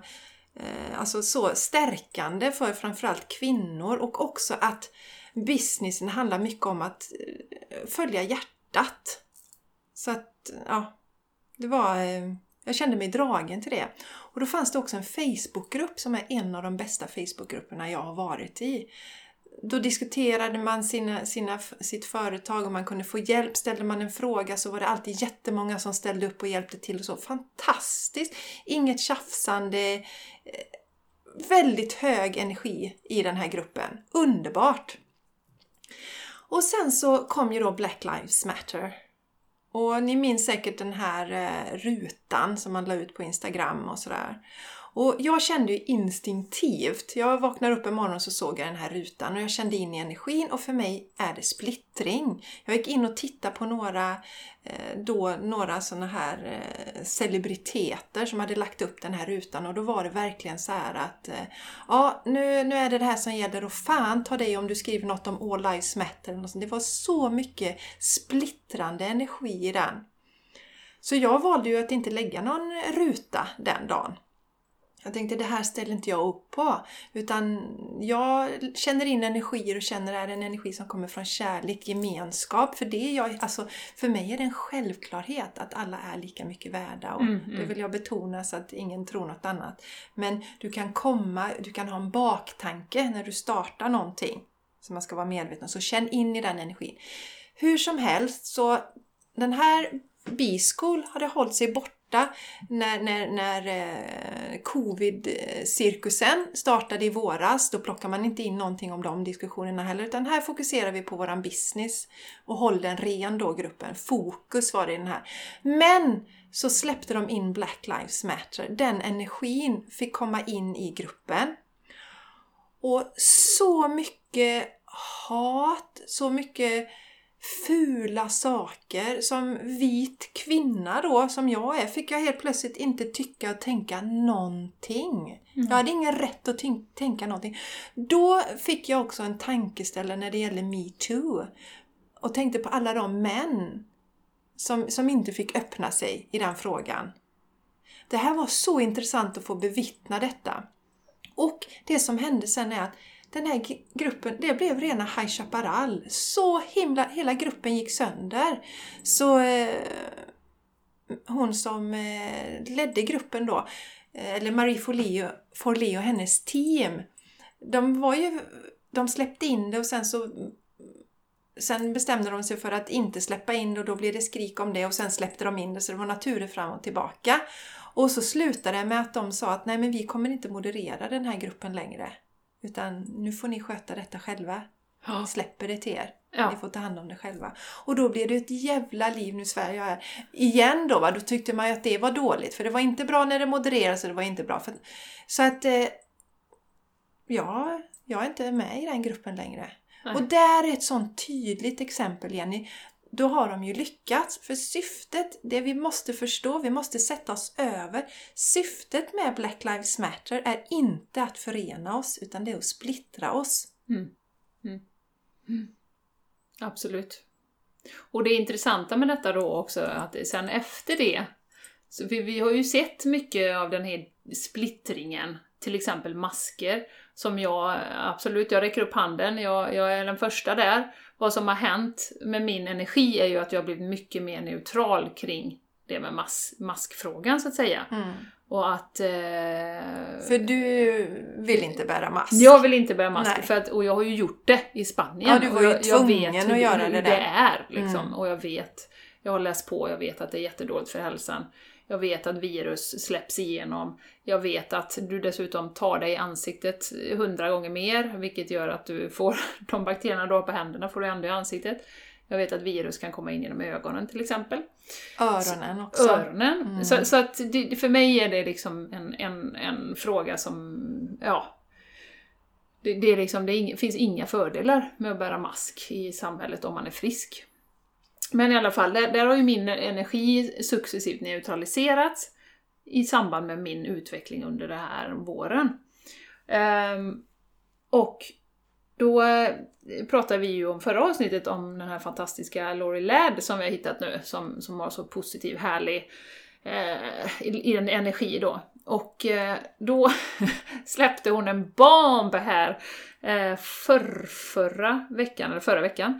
Eh, alltså så stärkande för framförallt kvinnor och också att businessen handlar mycket om att eh, följa hjärtat. Så att, ja, det var... Eh, jag kände mig dragen till det. Och då fanns det också en Facebookgrupp som är en av de bästa Facebookgrupperna jag har varit i då diskuterade man sina, sina, sitt företag och man kunde få hjälp. Ställde man en fråga så var det alltid jättemånga som ställde upp och hjälpte till. och så. Fantastiskt! Inget tjafsande. Eh, väldigt hög energi i den här gruppen. Underbart! Och sen så kom ju då Black Lives Matter. Och ni minns säkert den här eh, rutan som man la ut på Instagram och sådär. Och jag kände ju instinktivt, jag vaknade upp en morgon och så såg jag den här rutan och jag kände in i energin och för mig är det splittring. Jag gick in och tittade på några, eh, då, några sådana här eh, celebriteter som hade lagt upp den här rutan och då var det verkligen så här att eh, ja, nu, nu är det det här som gäller och fan ta dig om du skriver något om All Lives Matter. Det var så mycket splittrande energi i den. Så jag valde ju att inte lägga någon ruta den dagen. Jag tänkte det här ställer inte jag upp på. Utan jag känner in energier och känner att det är en energi som kommer från kärlek, gemenskap. För, det jag, alltså, för mig är det en självklarhet att alla är lika mycket värda. Och mm, mm. Det vill jag betona så att ingen tror något annat. Men du kan komma, du kan ha en baktanke när du startar någonting. Som man ska vara medveten om. Så känn in i den energin. Hur som helst så den här B-school hade hållit sig borta borta när, när, när eh, covid-cirkusen startade i våras. Då plockar man inte in någonting om de diskussionerna heller utan här fokuserar vi på våran business och håll den ren då gruppen. Fokus var det i den här. Men så släppte de in Black Lives Matter. Den energin fick komma in i gruppen. Och så mycket hat, så mycket fula saker. Som vit kvinna då, som jag är, fick jag helt plötsligt inte tycka och tänka någonting. Mm. Jag hade ingen rätt att tänka någonting. Då fick jag också en tankeställare när det gäller metoo. Och tänkte på alla de män som, som inte fick öppna sig i den frågan. Det här var så intressant att få bevittna detta. Och det som hände sen är att den här gruppen, det blev rena High Chaparral. Så himla, hela gruppen gick sönder. Så eh, hon som eh, ledde gruppen då, eh, eller Marie Forleo, Forleo och hennes team, de var ju, de släppte in det och sen så Sen bestämde de sig för att inte släppa in det och då blev det skrik om det och sen släppte de in det så det var naturer fram och tillbaka. Och så slutade det med att de sa att nej men vi kommer inte moderera den här gruppen längre. Utan nu får ni sköta detta själva. Ja. Släpper det till er. Ja. Ni får ta hand om det själva. Och då blev det ett jävla liv nu Sverige är. Igen då, va? då tyckte man ju att det var dåligt. För det var inte bra när det modererades och det var inte bra. För... Så att... Eh, ja, jag är inte med i den gruppen längre. Nej. Och där är ett sånt tydligt exempel Jenny då har de ju lyckats. För syftet, det vi måste förstå, vi måste sätta oss över. Syftet med Black Lives Matter är inte att förena oss, utan det är att splittra oss. Mm. Mm. Mm. Absolut. Och det intressanta med detta då också, att sen efter det, så vi, vi har ju sett mycket av den här splittringen, till exempel masker, som jag absolut, jag räcker upp handen, jag, jag är den första där. Vad som har hänt med min energi är ju att jag har blivit mycket mer neutral kring det med mas maskfrågan så att säga. Mm. Och att... Eh, för du vill inte bära mask? Jag vill inte bära mask, för att, och jag har ju gjort det i Spanien. Ja, du var ju jag, tvungen jag vet att göra det där. det är. Liksom, mm. Och jag vet, jag har läst på, jag vet att det är jättedåligt för hälsan. Jag vet att virus släpps igenom. Jag vet att du dessutom tar dig i ansiktet hundra gånger mer, vilket gör att du får de bakterierna du har på händerna får du ändå i ansiktet. Jag vet att virus kan komma in genom ögonen till exempel. Öronen också. Öronen. Mm. Så, så, att det, för mig är det liksom en, en, en fråga som, ja, det, det, är liksom, det finns inga fördelar med att bära mask i samhället om man är frisk. Men i alla fall, där, där har ju min energi successivt neutraliserats. i samband med min utveckling under den här våren. Um, och då eh, pratade vi ju om förra avsnittet om den här fantastiska Laurie Ladd som vi har hittat nu, som, som har så positiv, härlig eh, i, i energi då. Och eh, då släppte hon en bomb här eh, för, förra veckan, eller förra veckan, eh,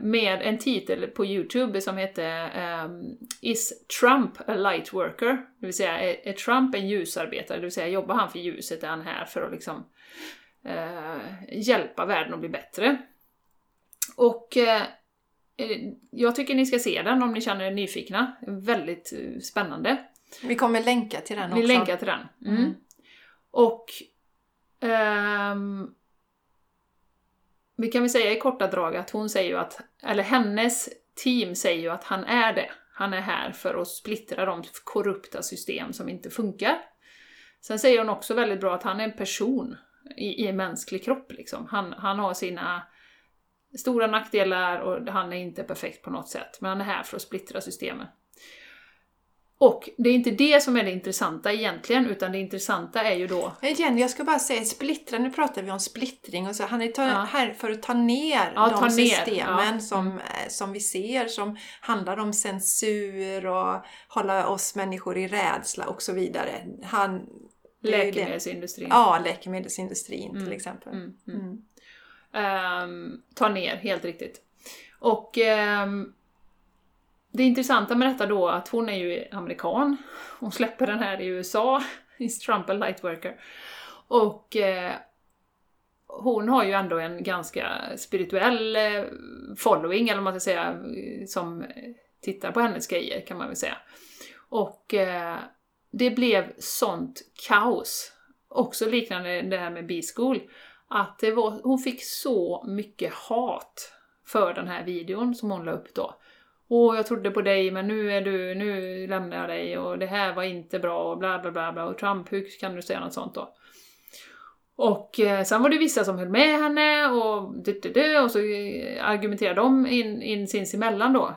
med en titel på Youtube som heter um, Is Trump a light worker? Det vill säga, är, är Trump en ljusarbetare? Det vill säga, jobbar han för ljuset? Är han här för att liksom eh, hjälpa världen att bli bättre? Och eh, eh, jag tycker ni ska se den om ni känner er nyfikna. Väldigt eh, spännande. Vi kommer länka till den också. Vi länkar till den. Mm. Mm. Och ehm, vi kan väl säga i korta drag att hon säger ju att, eller hennes team säger ju att han är det. Han är här för att splittra de korrupta system som inte funkar. Sen säger hon också väldigt bra att han är en person i, i en mänsklig kropp. Liksom. Han, han har sina stora nackdelar och han är inte perfekt på något sätt. Men han är här för att splittra systemen. Och det är inte det som är det intressanta egentligen, utan det intressanta är ju då... Igen, jag ska bara säga splittra, nu pratar vi om splittring och så. Han är ta, Ja. här för att ta ner Ja, de ta ner, systemen ja. Mm. som, eh, som vi ser, som handlar om censur och hålla oss människor i rädsla och så vidare. Han. Läkemedelsindustrin. Ja, läkemedelsindustrin till Mm, exempel. Mm, mm. Mm. Ehm, ta ner, helt riktigt. Och ehm, det intressanta med detta då att hon är ju amerikan. Hon släpper den här i USA, Is Trump a Lightworker. Och eh, hon har ju ändå en ganska spirituell eh, following, eller vad man ska säga, som tittar på hennes grejer kan man väl säga. Och eh, det blev sånt kaos. Också liknande det här med B-school. Att det var, hon fick så mycket hat för den här videon som hon la upp då. Åh, jag trodde på dig men nu är du, nu lämnar jag dig och det här var inte bra och bla bla bla bla och Trump, hur kan du säga något sånt då? Och eh, sen var det vissa som höll med henne och du, du, du, och så eh, argumenterade de in, in sinsemellan då.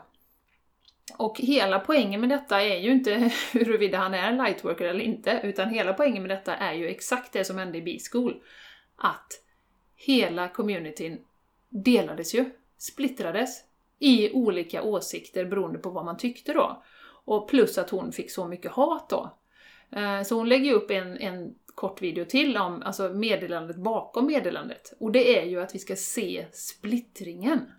Och hela poängen med detta är ju inte huruvida han är en lightworker eller inte, utan hela poängen med detta är ju exakt det som hände i B-school. Att hela communityn delades ju, splittrades i olika åsikter beroende på vad man tyckte då. Och plus att hon fick så mycket hat då. Eh, Så hon lägger upp en, en kort video till om alltså meddelandet bakom meddelandet. Och det är ju att vi ska se splittringen.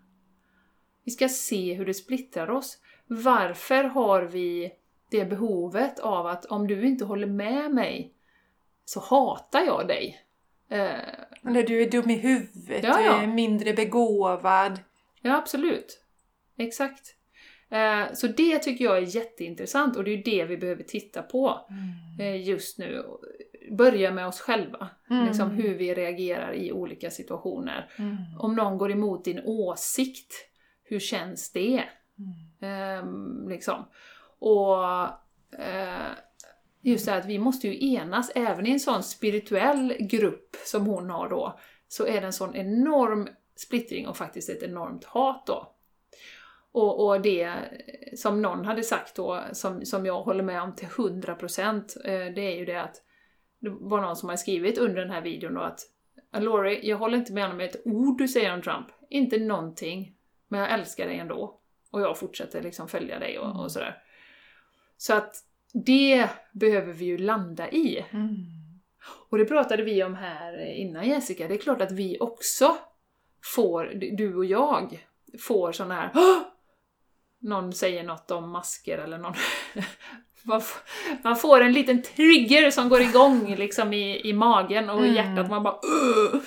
Vi ska se hur det splittrar oss. Varför har vi det behovet av att om du inte håller med mig så hatar jag dig? Eh, Eller du är dum i huvudet, Ja, du ja. är mindre begåvad. Ja, absolut. Exakt. Eh, Så det tycker jag är jätteintressant och det är det vi behöver titta på eh, just nu. Börja med oss själva. Mm. Liksom hur vi reagerar i olika situationer. Mm. Om någon går emot din åsikt, hur känns det? Mm. Ehm, liksom. Och eh, just det här att vi måste ju enas, även i en sån spirituell grupp som hon har då, så är det en sån enorm splittring och faktiskt ett enormt hat då. Och, och det som någon hade sagt då, som, som jag håller med om till 100%, eh, det är ju det att det var någon som hade skrivit under den här videon då att Laurie, jag håller inte med om ett ord du säger om Trump. Inte någonting. Men jag älskar dig ändå. Och jag fortsätter liksom följa dig och, och sådär. Så att det behöver vi ju landa i. Mm. Och det pratade vi om här innan Jessica. Det är klart att vi också får, du och jag, får sådana här "Åh!" Någon säger något om masker eller någon... man, får, en liten trigger som går igång liksom i, i magen och i Mm. hjärtat. Man bara!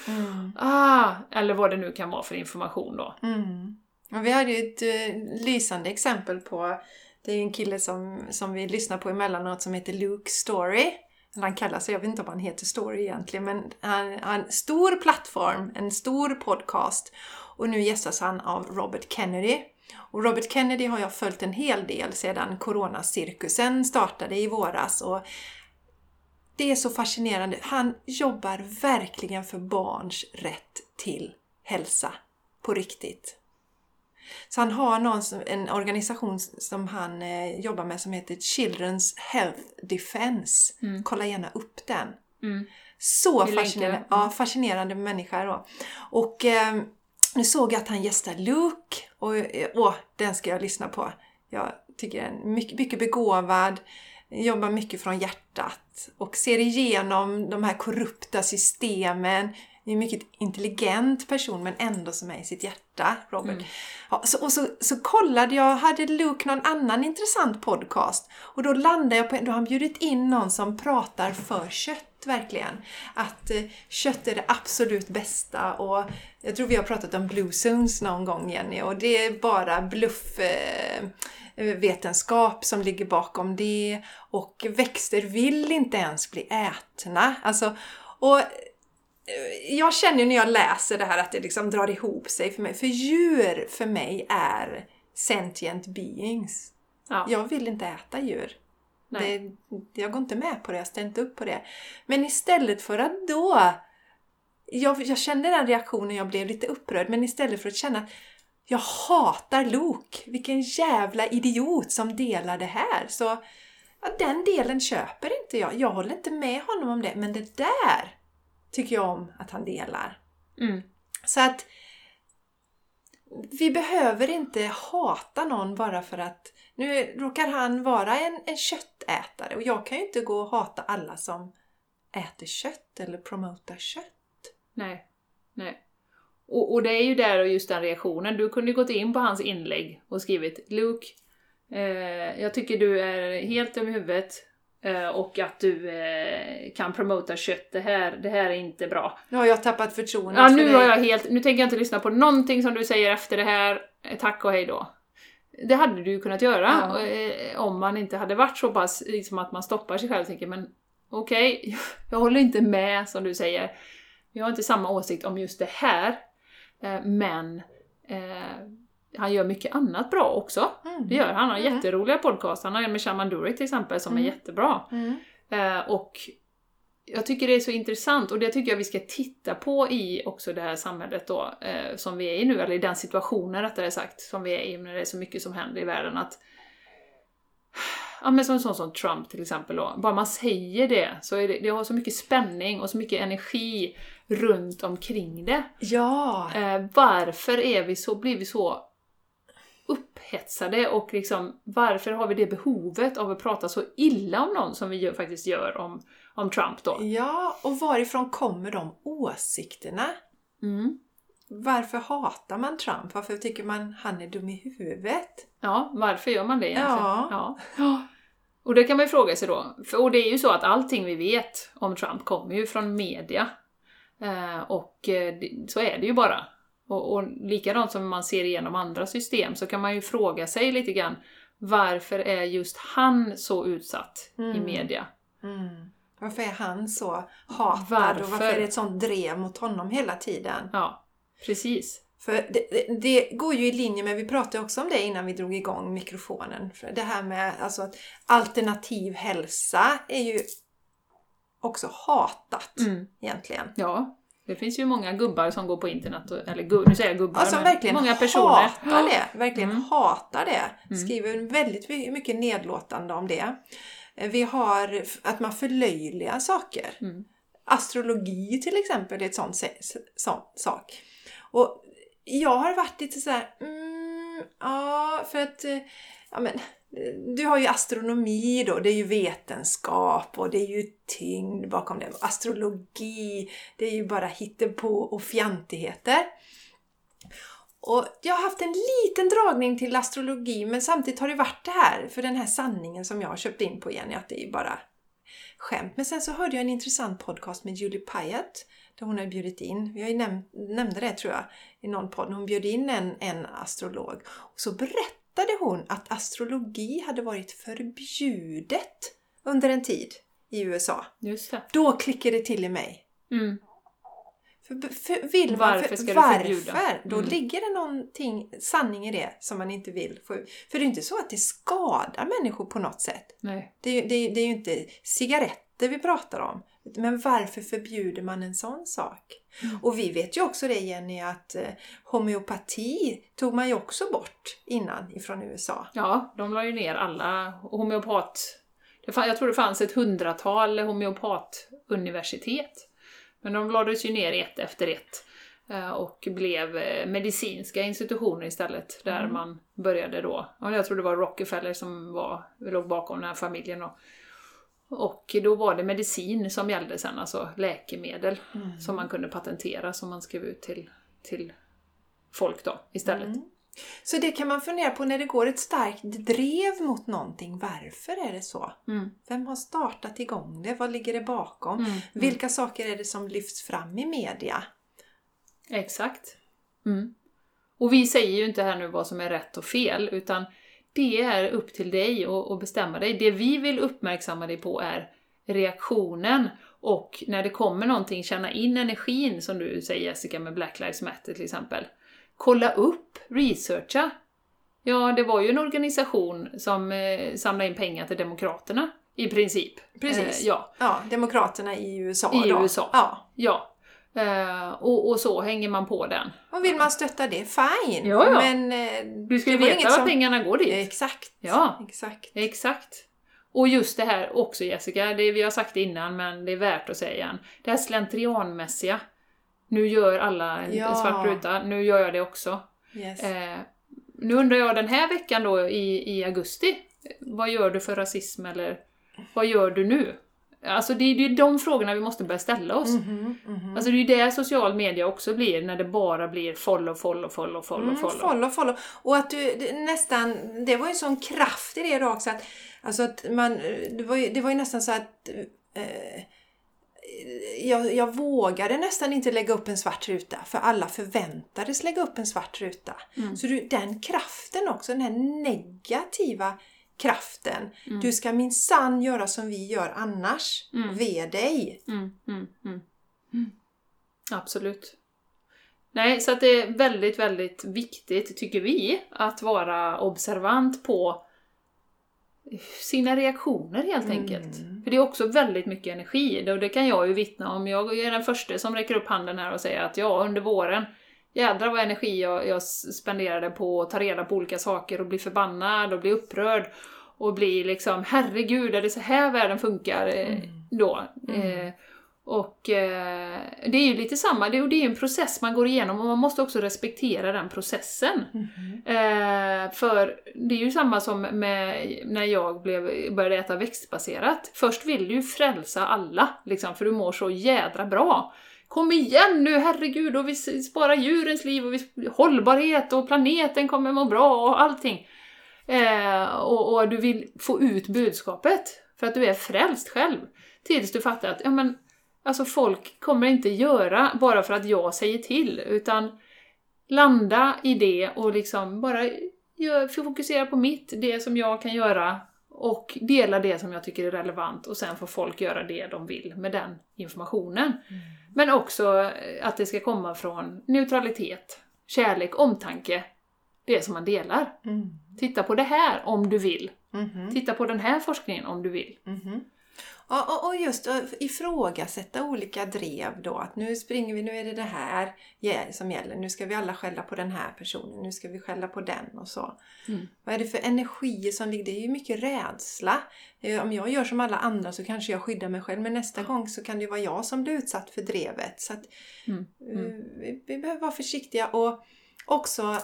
Mm. ah, Eller vad det nu kan vara för information då. Mm. Och vi hade ju ett eh, lysande exempel på, det är ju en kille som, som vi lyssnar på emellanåt som heter Luke Story. Eller han kallar sig, jag vet inte om han heter Story egentligen, men han har en stor plattform, en stor podcast. Och nu gästas han av Robert Kennedy. Och Robert Kennedy har jag följt en hel del sedan coronacirkusen startade i våras. Och det är så fascinerande. Han jobbar verkligen för barns rätt till hälsa. På riktigt. Så han har någon, en organisation som han eh, jobbar med som heter Children's Health Defense. Mm. Kolla gärna upp den. Mm. Så fascinerande, Mm. ja, fascinerande människa då. Och eh, nu såg jag att han gästar Luke och eh, åh, den ska jag lyssna på. Jag tycker den är mycket, mycket begåvad, jobbar mycket från hjärtat och ser igenom de här korrupta systemen. Är en mycket intelligent person men ändå som är i sitt hjärta, Robert. Mm. Ja, så, och så, så kollade jag, hade Luke någon annan intressant podcast? Och då landade jag på, då har han bjudit in någon som pratar för kött verkligen. Att eh, kött är det absolut bästa och jag tror vi har pratat om Blue Zones någon gång Jenny och det är bara bluff eh, vetenskap som ligger bakom det och växter vill inte ens bli ätna. Alltså, och eh, jag känner ju när jag läser det här att det liksom drar ihop sig för mig. För djur för mig är sentient beings. Ja. Jag vill inte äta djur. Det, jag går inte med på det, jag ställer inte upp på det. Men istället för att då... Jag, jag kände den reaktionen, jag blev lite upprörd, men istället för att känna jag hatar Luke, vilken jävla idiot som delar det här. Så ja, den delen köper inte jag. Jag håller inte med honom om det, men det där tycker jag om att han delar. Mm. Så att vi behöver inte hata någon bara för att nu råkar han vara en, en köttätare och jag kan ju inte gå och hata alla som äter kött eller promotar kött. Nej. Nej. Och, och det är ju där och just den reaktionen. Du kunde gått in på hans inlägg och skrivit Luke, eh, jag tycker du är helt i huvudet och att du eh, kan promota kött. Det här, det här är inte bra. Nu har jag tappat förtroendet Ja, för nu dig. har jag helt, nu tänker jag inte lyssna på någonting som du säger efter det här. Eh, Tack och hej då. Det hade du ju kunnat göra Ja. eh, om man inte hade varit så pass liksom att man stoppar sig själv och tänker men okej, jag håller inte med som du säger. Jag har inte samma åsikt om just det här. Eh, men eh, han gör mycket annat bra också. Mm. Det gör han. Han har Mm. jätteroliga podcast. Han har en med Shaman Durek till exempel som Mm. är jättebra. Mm. Eh, och jag tycker det är så intressant och det tycker jag vi ska titta på i också det här samhället då, eh, som vi är i nu, eller i den situationen rättare sagt, som vi är i när det är så mycket som händer i världen. att Ja men som en sån som Trump till exempel då, bara man säger det så är det, det har så mycket spänning och så mycket energi runt omkring det. Ja! Eh, varför är vi så, blir vi så upphetsade och liksom varför har vi det behovet av att prata så illa om någon som vi gör, faktiskt gör om, om Trump då? Ja, och varifrån kommer de åsikterna? Mm. Varför hatar man Trump? Varför tycker man han är dum i huvudet? Ja, varför gör man det egentligen? Ja. ja. Och det kan man ju fråga sig då. Och det är ju så att allting vi vet om Trump kommer ju från media. Eh, och eh, så är det ju bara. Och, och likadant som man ser igenom andra system så kan man ju fråga sig lite grann varför är just han så utsatt i Mm. media? Mm. Varför är han så hatad Varför? och varför är det ett sånt drev mot honom hela tiden? Ja, precis. För det, det, det går ju i linje med, vi pratade också om det innan vi drog igång mikrofonen, för det här med alltså att alternativ hälsa är ju också hatat Mm. egentligen. Ja, det finns ju många gubbar som går på internet, och, eller gu, nu säger jag gubbar, Alltså men verkligen många personer. hatar det. Verkligen Mm. hatar det. Mm. Skriver väldigt my- mycket nedlåtande om det. Vi har att man förlöjligar saker. Mm. Astrologi till exempel är ett sånt sån sak. Och jag har varit lite så här, mm, ja, för att, eh, ja men, du har ju astronomi då, det är ju vetenskap och det är ju tyngd bakom det. Astrologi, det är ju bara hittepå och fjantigheter. Och jag har haft en liten dragning till astrologi men samtidigt har det varit det här, för den här sanningen som jag har köpt in på igen, att det är ju bara skämt. Men sen så hörde jag en intressant podcast med Julie Pyatt där hon har bjudit in, jag näm- nämnde det tror jag i någon podd, hon bjöd in en, en astrolog. Och så berättade hon att astrologi hade varit förbjudet under en tid i USA. Just det. Då klickade det till i mig. Mm. För, för, vill man, Varför för, ska du varför? förbjuda? Då Mm. ligger det någonting sanning i det som man inte vill få. För det är inte så att det skadar människor på något sätt. Nej. Det ju- det, det är ju inte cigaretter vi pratar om. Men varför förbjuder man en sån sak? Mm. Och vi vet ju också det Jenny att eh, homeopati tog man ju också bort innan ifrån USA. Ja, de la ju ner alla homeopat... Jag tror det fanns ett hundratal homeopatuniversitet. Men de lades ju ner ett efter ett eh, och blev eh, medicinska institutioner istället, där Mm. man började då. Ja, Jag tror det var Rockefeller som var, låg bakom den här familjen. Och, och då var det medicin som gällde sen, alltså läkemedel Mm. som man kunde patentera, som man skrev ut till, till folk då istället. Mm. Så det kan man fundera på när det går ett starkt drev mot någonting. Varför är det så? Mm. Vem har startat igång det? Vad ligger det bakom? Mm. Vilka saker är det som lyfts fram i media? Exakt. Mm. Och vi säger ju inte här nu vad som är rätt och fel, utan det är upp till dig att bestämma dig. Det vi vill uppmärksamma dig på är reaktionen och när det kommer någonting, känna in energin som du säger Jessica med Black Lives Matter till exempel. Kolla upp, researcha. Ja, det var ju en organisation som eh, samlade in pengar till Demokraterna i princip. Precis. Eh, ja, Ja, Demokraterna i USA I då. USA. Ja. ja. Eh, och, och så hänger man på den. Och vill man stötta det, fine. Ja, ja. Men eh, Du ska ju var veta vad som- pengarna går dit. Exakt. Ja. Exakt. Exakt. Och just det här också Jessica, det, vi har sagt innan men det är värt att säga igen. Det här slentrianmässiga. Nu gör alla en, Ja. svart ruta, nu gör jag det också. Yes. Eh, nu undrar jag den här veckan då i, i augusti, vad gör du för rasism eller vad gör du nu? Alltså det är ju de frågorna vi måste börja ställa oss. Mhm, mhm. Alltså det är ju det social media också blir, när det bara blir follow, follow, follow, follow, Mm, follow. follow, follow. Och att du det, nästan, det var ju en sån kraft i det då också att, alltså att man, det var ju, det var ju nästan så att eh, jag, jag vågade nästan inte lägga upp en svart ruta för alla förväntades lägga upp en svart ruta. Mm. Så du, den kraften också, den här negativa kraften. Mm. Du ska minsann göra som vi gör annars. Mm. Ve dig. Mm, mm, mm. Absolut. Nej, så att det är väldigt, väldigt viktigt, tycker vi, att vara observant på sina reaktioner helt Mm. enkelt. För det är också väldigt mycket energi, och det kan jag ju vittna om. Jag är den första som räcker upp handen här och säger att ja, under våren, jädrar vad energi jag, jag spenderade på att ta reda på olika saker och bli förbannad och bli upprörd och bli liksom, herregud, är det så här världen funkar eh, då? Mm. Eh, och eh, det är ju lite samma, det, och det är en process man går igenom och man måste också respektera den processen. Mhm. Eh, för det är ju samma som med när jag blev, började äta växtbaserat. Först vill du ju frälsa alla, liksom, för du mår så jädra bra. Kom igen nu, herregud, och vi sparar djurens liv och vi, hållbarhet och planeten kommer må bra och allting. Eh, och, och du vill få ut budskapet för att du är frälst själv. Tills du fattar att ja, men, alltså folk kommer inte göra bara för att jag säger till, utan landa i det och liksom bara gör, fokusera på mitt, det som jag kan göra och dela det som jag tycker är relevant och sen får folk göra det de vill med den informationen. Men också eh, att det ska komma från neutralitet, kärlek, omtanke. Det som man delar. Mm. Titta på det här om du vill. Mhm. Titta på den här forskningen om du vill. Och, och, just att ifrågasätta olika drev då. Att nu springer vi, nu är det det här som gäller. Nu ska vi alla skälla på den här personen. Nu ska vi skälla på den och så. Mm. Vad är det för energier som ligger? Det är ju mycket rädsla. Eh, Om jag gör som alla andra så kanske jag skyddar mig själv. Men nästa gång så kan det vara jag som blir utsatt för drevet. Så att Mm. eh, vi, vi behöver vara försiktiga. Och också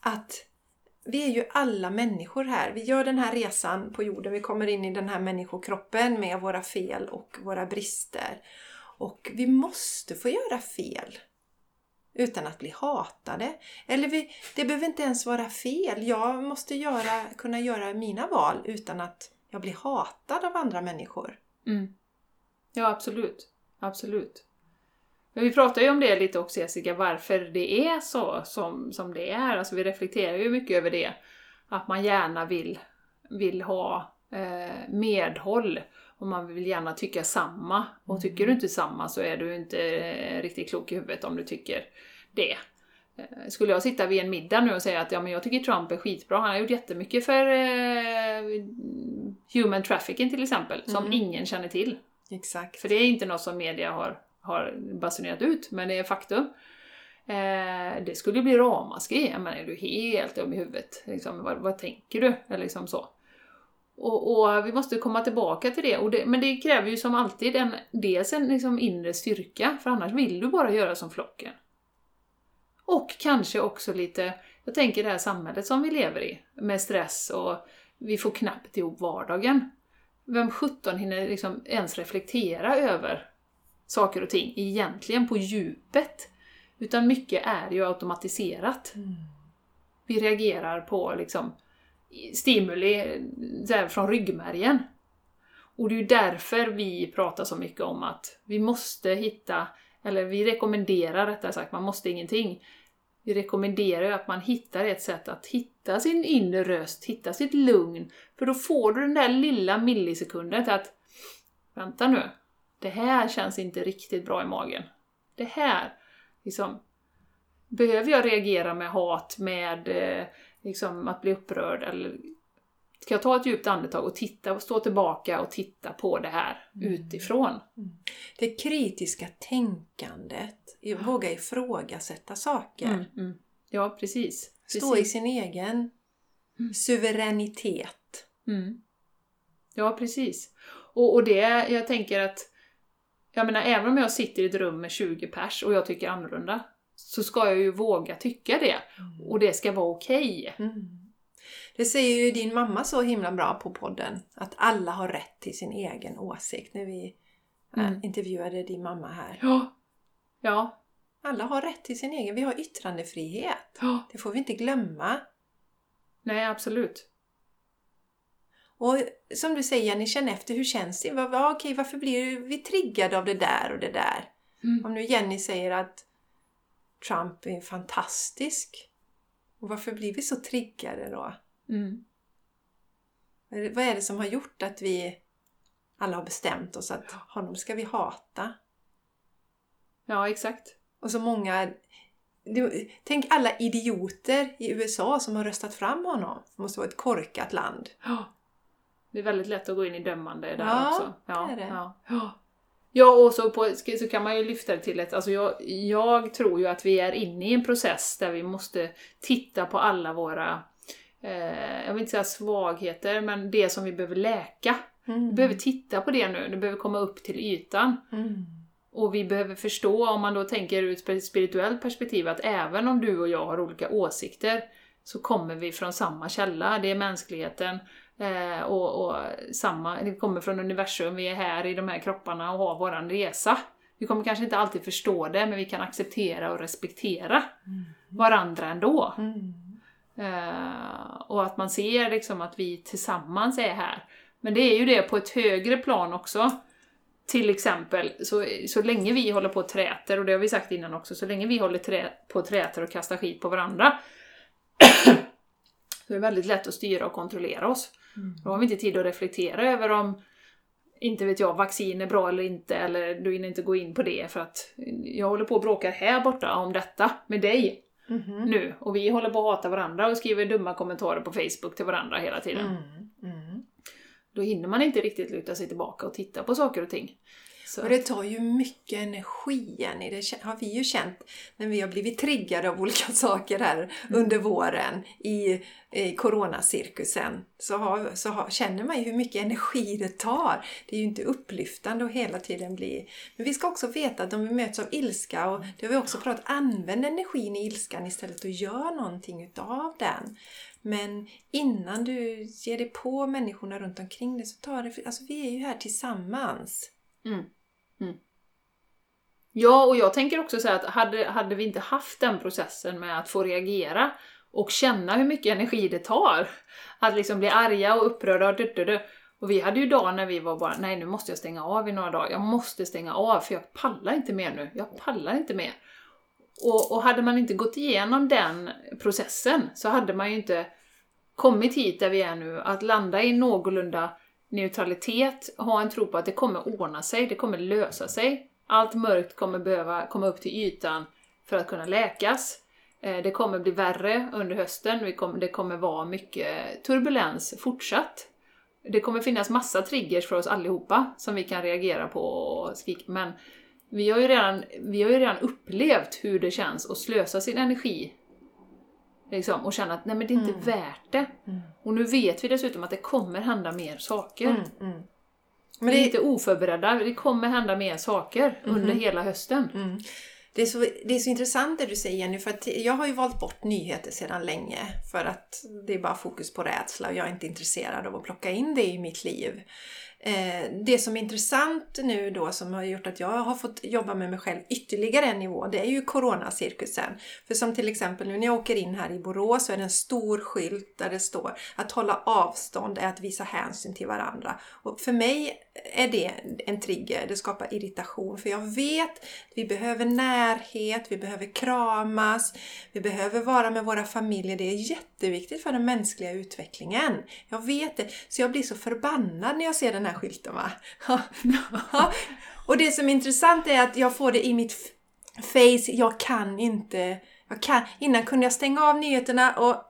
att vi är ju alla människor här. Vi gör den här resan på jorden. Vi kommer in i den här människokroppen med våra fel och våra brister. Och vi måste få göra fel. Utan att bli hatade. Eller vi, det behöver inte ens vara fel. Jag måste göra, kunna göra mina val utan att jag blir hatad av andra människor. Mm. Ja, absolut. Absolut. Men vi pratar ju om det lite också Jessica, varför det är så som, som det är. Alltså vi reflekterar ju mycket över det. Att man gärna vill, vill ha eh, medhåll. Och man vill gärna tycka samma. Och tycker du inte samma så är du inte eh, riktigt klok i huvudet om du tycker det. Eh, Skulle jag sitta vid en middag nu och säga att ja, men jag tycker Trump är skitbra, han har gjort jättemycket för eh, human trafficking till exempel, som Mm. ingen känner till. Exakt. För det är inte något som media har, har basunerat ut, men det är faktum. Eh, det skulle ju bli ramaskri. Jag menar, är du helt dum i huvudet? Liksom, vad, vad tänker du? Eller liksom så. Och, och, vi måste komma tillbaka till det. Och det. Men det kräver ju som alltid en, dels en liksom inre styrka, för annars vill du bara göra som flocken. Och kanske också lite, jag tänker det här samhället som vi lever i, med stress och vi får knappt ihop vardagen. Vem sjutton hinner liksom ens reflektera över saker och ting egentligen på djupet? Utan mycket är ju automatiserat. Mm. Vi reagerar på liksom stimuli här, från ryggmärgen. Och det är ju därför vi pratar så mycket om att vi måste hitta, eller vi rekommenderar rättare sagt, man måste ingenting. Vi rekommenderar ju att man hittar ett sätt att hitta sin inre röst, hitta sitt lugn. För då får du den där lilla millisekunden till att Vänta nu, det här känns inte riktigt bra i magen. Det här, liksom, behöver jag reagera med hat, med eh, liksom, att bli upprörd eller ska jag ta ett djupt andetag och titta och stå tillbaka och titta på det här Mm. utifrån? Det kritiska tänkandet, i- våga ifrågasätta saker. Mm, mm. Ja, precis. Stå i sin egen Mm. suveränitet. Mm. Ja, precis. Och, och det, jag tänker att, jag menar även om jag sitter i ett rum med 20 pers och jag tycker annorlunda, så ska jag ju våga tycka det. Och det ska vara okej. Mm. Det säger ju din mamma så himla bra på podden, att alla har rätt till sin egen åsikt när vi äh, Mm. intervjuade din mamma här. Ja. Ja. Alla har rätt till sin egen, vi har yttrandefrihet. ja. Det får vi inte glömma. Nej, absolut. Och som du säger Jenny, känn efter hur känns det? Var, okej, varför blir vi triggade av det där och det där? Mm. Om nu Jenny säger att Trump är fantastisk, och varför blir vi så triggade då? Mm. Vad är det- som har gjort att vi alla har bestämt oss att honom ska vi hata? Ja, exakt. Och så många... Tänk alla idioter i USA som har röstat fram honom. Det måste vara ett korkat land. Ja. Det är väldigt lätt att gå in i dömande där Ja, också. Ja, det är det. Ja. Ja. och så, på, så kan man ju lyfta det till ett... Alltså jag, jag tror ju att vi är inne i en process där vi måste titta på alla våra, eh, jag vill inte säga svagheter, men det som vi behöver läka. Mm. Vi behöver titta på det nu, det behöver komma upp till ytan. Mm. Och vi behöver förstå, om man då tänker ur ett spirituellt perspektiv, att även om du och jag har olika åsikter så kommer vi från samma källa, det är mänskligheten. Eh, och, och samma, det kommer från universum, vi är här i de här kropparna och har våran resa. Vi kommer kanske inte alltid förstå det, men vi kan acceptera och respektera varandra ändå. Mm. Eh, och att man ser liksom att vi tillsammans är här. Men det är ju det på ett högre plan också. Till exempel, så, så länge vi håller på och träter, och det har vi sagt innan också, så länge vi håller trä, på och träter och kastar skit på varandra så är det väldigt lätt att styra och kontrollera oss. Mm. Då har vi inte tid att reflektera över om, inte vet jag, vaccin är bra eller inte, eller du hinner inte gå in på det för att jag håller på och bråkar här borta om detta med dig Mhm. nu. Och vi håller på att hata varandra och skriver dumma kommentarer på Facebook till varandra hela tiden. Mm. Mm. Då hinner man inte riktigt luta sig tillbaka och titta på saker och ting. Så. Och det tar ju mycket energi, Jenny. Det har vi ju känt när vi har blivit triggade av olika saker här under våren i, i coronacirkusen. Så, har, så har, känner man ju hur mycket energi det tar. Det är ju inte upplyftande att hela tiden bli... Men vi ska också veta att om vi möts av ilska, och det har vi också pratat använd energin i ilskan istället och gör någonting utav den. Men innan du ger dig på människorna runt omkring dig så tar det... Alltså vi är ju här tillsammans. Mm. Mm. Ja, och jag tänker också så att hade, hade vi inte haft den processen med att få reagera och känna hur mycket energi det tar, att liksom bli arga och upprörda och du-du-du. Och vi hade ju dagar när vi var bara, nej nu måste jag stänga av i några dagar, jag måste stänga av för jag pallar inte mer nu, jag pallar inte mer. Och, och hade man inte gått igenom den processen så hade man ju inte kommit hit där vi är nu, att landa i någorlunda neutralitet, ha en tro på att det kommer ordna sig, det kommer lösa sig. Allt mörkt kommer behöva komma upp till ytan för att kunna läkas. Eh, det kommer bli värre under hösten, det kommer vara mycket turbulens fortsatt. Det kommer finnas massa triggers för oss allihopa som vi kan reagera på och skrika, men vi har, ju redan, vi har ju redan upplevt hur det känns att slösa sin energi liksom, och känna att nej men det är inte Mm. värt det. Mm. Och nu vet vi dessutom att det kommer hända mer saker. Mm, mm. Men vi är inte oförberedda, det kommer hända mer saker Mhm. under hela hösten. mm. det, är så, det är så intressant det du säger Jenny, för att jag har ju valt bort nyheter sedan länge för att det är bara fokus på rädsla och jag är inte intresserad av att plocka in det i mitt liv. Eh, det som är intressant nu då som har gjort att jag har fått jobba med mig själv ytterligare en nivå, det är ju coronacirkusen. För som till exempel nu när jag åker in här i Borås så är det en stor skylt där det står att hålla avstånd är att visa hänsyn till varandra. Och för mig är det en trigger, det skapar irritation för jag vet att vi behöver närhet, vi behöver kramas, vi behöver vara med våra familjer. Det är jätteviktigt för den mänskliga utvecklingen. Jag vet det, så jag blir så förbannad när jag ser den här skylten. Va? Och det som är intressant är att jag får det i mitt face, jag kan inte jag kan, innan kunde jag stänga av nyheterna och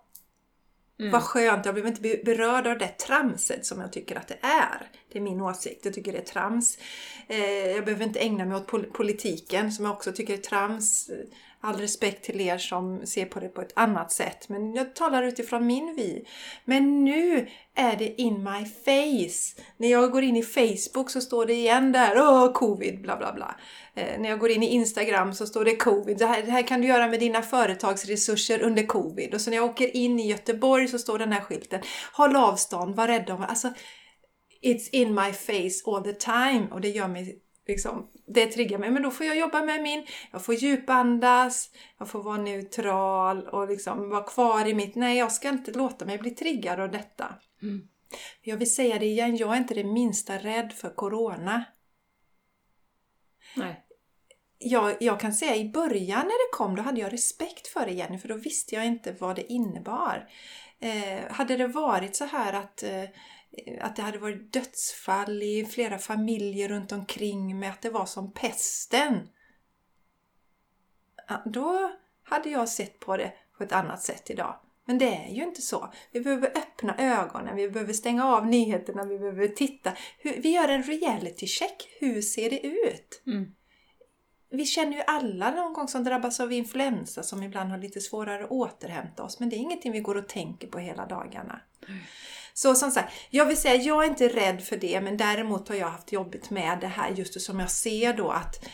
Mm. vad skönt, jag blev inte be- berörd av det tramset som jag tycker att det är. Det är min åsikt, jag tycker det är trams. Eh, jag behöver inte ägna mig åt pol- politiken som jag också tycker är trams. All respekt till er som ser på det på ett annat sätt. Men jag talar utifrån min vy. Men nu är det in my face. När jag går in i Facebook så står det igen där, åh covid, bla bla bla. Eh, när jag går in i Instagram så står det covid. Det här, det här kan du göra med dina företagsresurser under covid. Och så när jag åker in i Göteborg så står den här skylten, håll avstånd, var rädd om Alltså, it's in my face all the time. Och det gör mig liksom, det triggar mig. Men då får jag jobba med min, jag får djupandas, jag får vara neutral och liksom vara kvar i mitt, nej jag ska inte låta mig bli triggad av detta. Mm. Jag vill säga det igen, jag är inte det minsta rädd för Corona. Nej. Jag, jag kan säga i början när det kom, då hade jag respekt för det Jenny, för då visste jag inte vad det innebar. Eh, hade det varit så här att, eh, att det hade varit dödsfall i flera familjer runt omkring med att det var som pesten. Då hade jag sett på det på ett annat sätt idag. Men det är ju inte så. Vi behöver öppna ögonen, vi behöver stänga av nyheterna, vi behöver titta. Vi gör en reality check. Hur ser det ut? Mm. Vi känner ju alla någon gång som drabbas av influensa som ibland har lite svårare att återhämta oss. Men det är ingenting vi går och tänker på hela dagarna. Så som sagt, jag vill säga jag är inte rädd för det men däremot har jag haft jobbigt med det här just som jag ser då att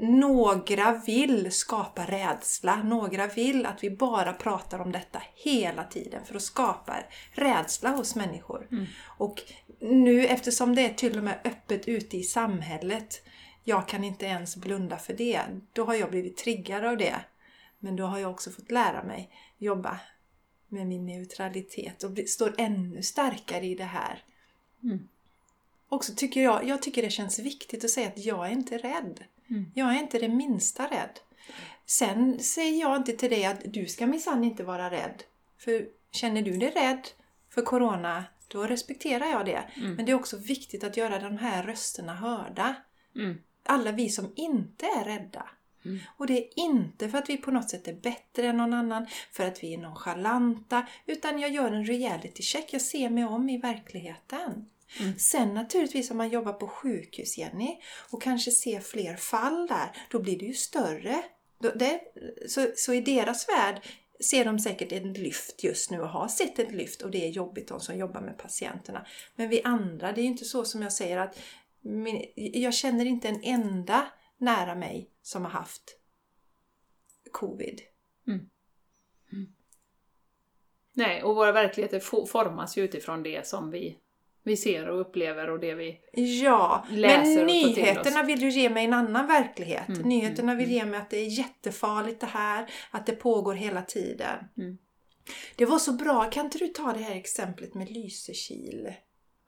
några vill skapa rädsla. Några vill att vi bara pratar om detta hela tiden för att skapa rädsla hos människor. Mm. Och nu eftersom det är till och med öppet ute i samhället jag kan inte ens blunda för det. Då har jag blivit triggad av det. Men då har jag också fått lära mig jobba med min neutralitet och står ännu starkare i det här. Mm. Också tycker jag, jag tycker det känns viktigt att säga att jag är inte rädd. Mm. Jag är inte det minsta rädd. Sen säger jag inte till dig att du ska minsann inte vara rädd. För känner du dig rädd för Corona, då respekterar jag det. Mm. Men det är också viktigt att göra de här rösterna hörda. Mm. Alla vi som inte är rädda. Mm. Och det är inte för att vi på något sätt är bättre än någon annan, för att vi är nonchalanta, utan jag gör en reality check. Jag ser mig om i verkligheten. Mm. Sen naturligtvis om man jobbar på sjukhus, Jenny, och kanske ser fler fall där, då blir det ju större. Det, så, så i deras värld ser de säkert en lyft just nu och har sett ett lyft och det är jobbigt de som jobbar med patienterna. Men vi andra, det är ju inte så som jag säger att min, jag känner inte en enda nära mig som har haft covid. Nej, och våra verkligheter fo- formas ju utifrån det som vi, vi ser och upplever och det vi... Ja, Läser men och nyheterna vill ju ge mig en annan verklighet. Mm, Nyheterna mm, vill ge mig att det är jättefarligt det här, att det pågår hela tiden. Mm. Det var så bra, kan inte du ta det här exemplet med Lysekil?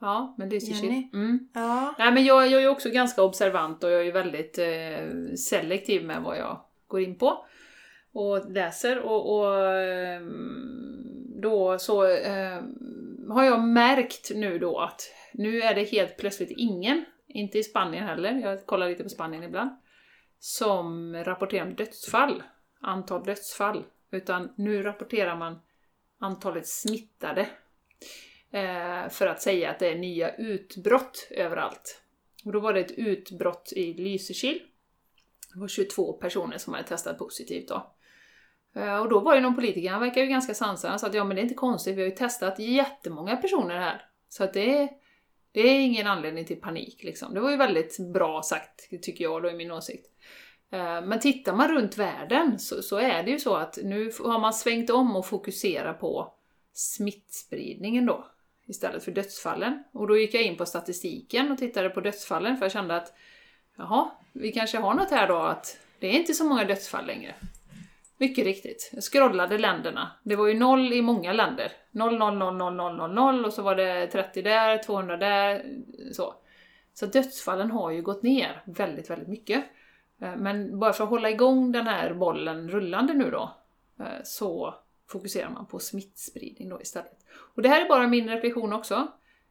Ja, men det är Jenny? shit. Mm. Ja. Nej, men jag, jag är också ganska observant och jag är väldigt eh, selektiv med vad jag går in på och läser. Och, och ehm, då så ehm, har jag märkt nu då att nu är det helt plötsligt ingen, inte i Spanien heller, jag kollar lite på Spanien ibland, som rapporterar om dödsfall, antal dödsfall. Utan nu rapporterar man antalet smittade eh, för att säga att det är nya utbrott överallt. Och då var det ett utbrott i Lysekil. Det var 22 personer som hade testat positivt då. Eh, och då var ju någon politiker, han verkar ju ganska sansad, han sa att ja men det är inte konstigt, vi har ju testat jättemånga personer här. Så att det är, det är ingen anledning till panik liksom. Det var ju väldigt bra sagt, tycker jag då i min åsikt. Eh, men tittar man runt världen så, så, är det ju så att nu har man svängt om och fokuserar på smittspridningen då istället för dödsfallen. Och då gick jag in på statistiken och tittade på dödsfallen för jag kände att jaha, vi kanske har något här då att det är inte så många dödsfall längre. Mycket riktigt. Jag scrollade länderna. Det var ju noll i många länder. 0, 0, 0, 0, 0, 0, 0 och så var det 30 där, 200 där, så. Så dödsfallen har ju gått ner väldigt, väldigt mycket. Eh, men bara för att hålla igång den här bollen rullande nu då, eh, så fokuserar man på smittspridning då istället. Och det här är bara min reflektion också.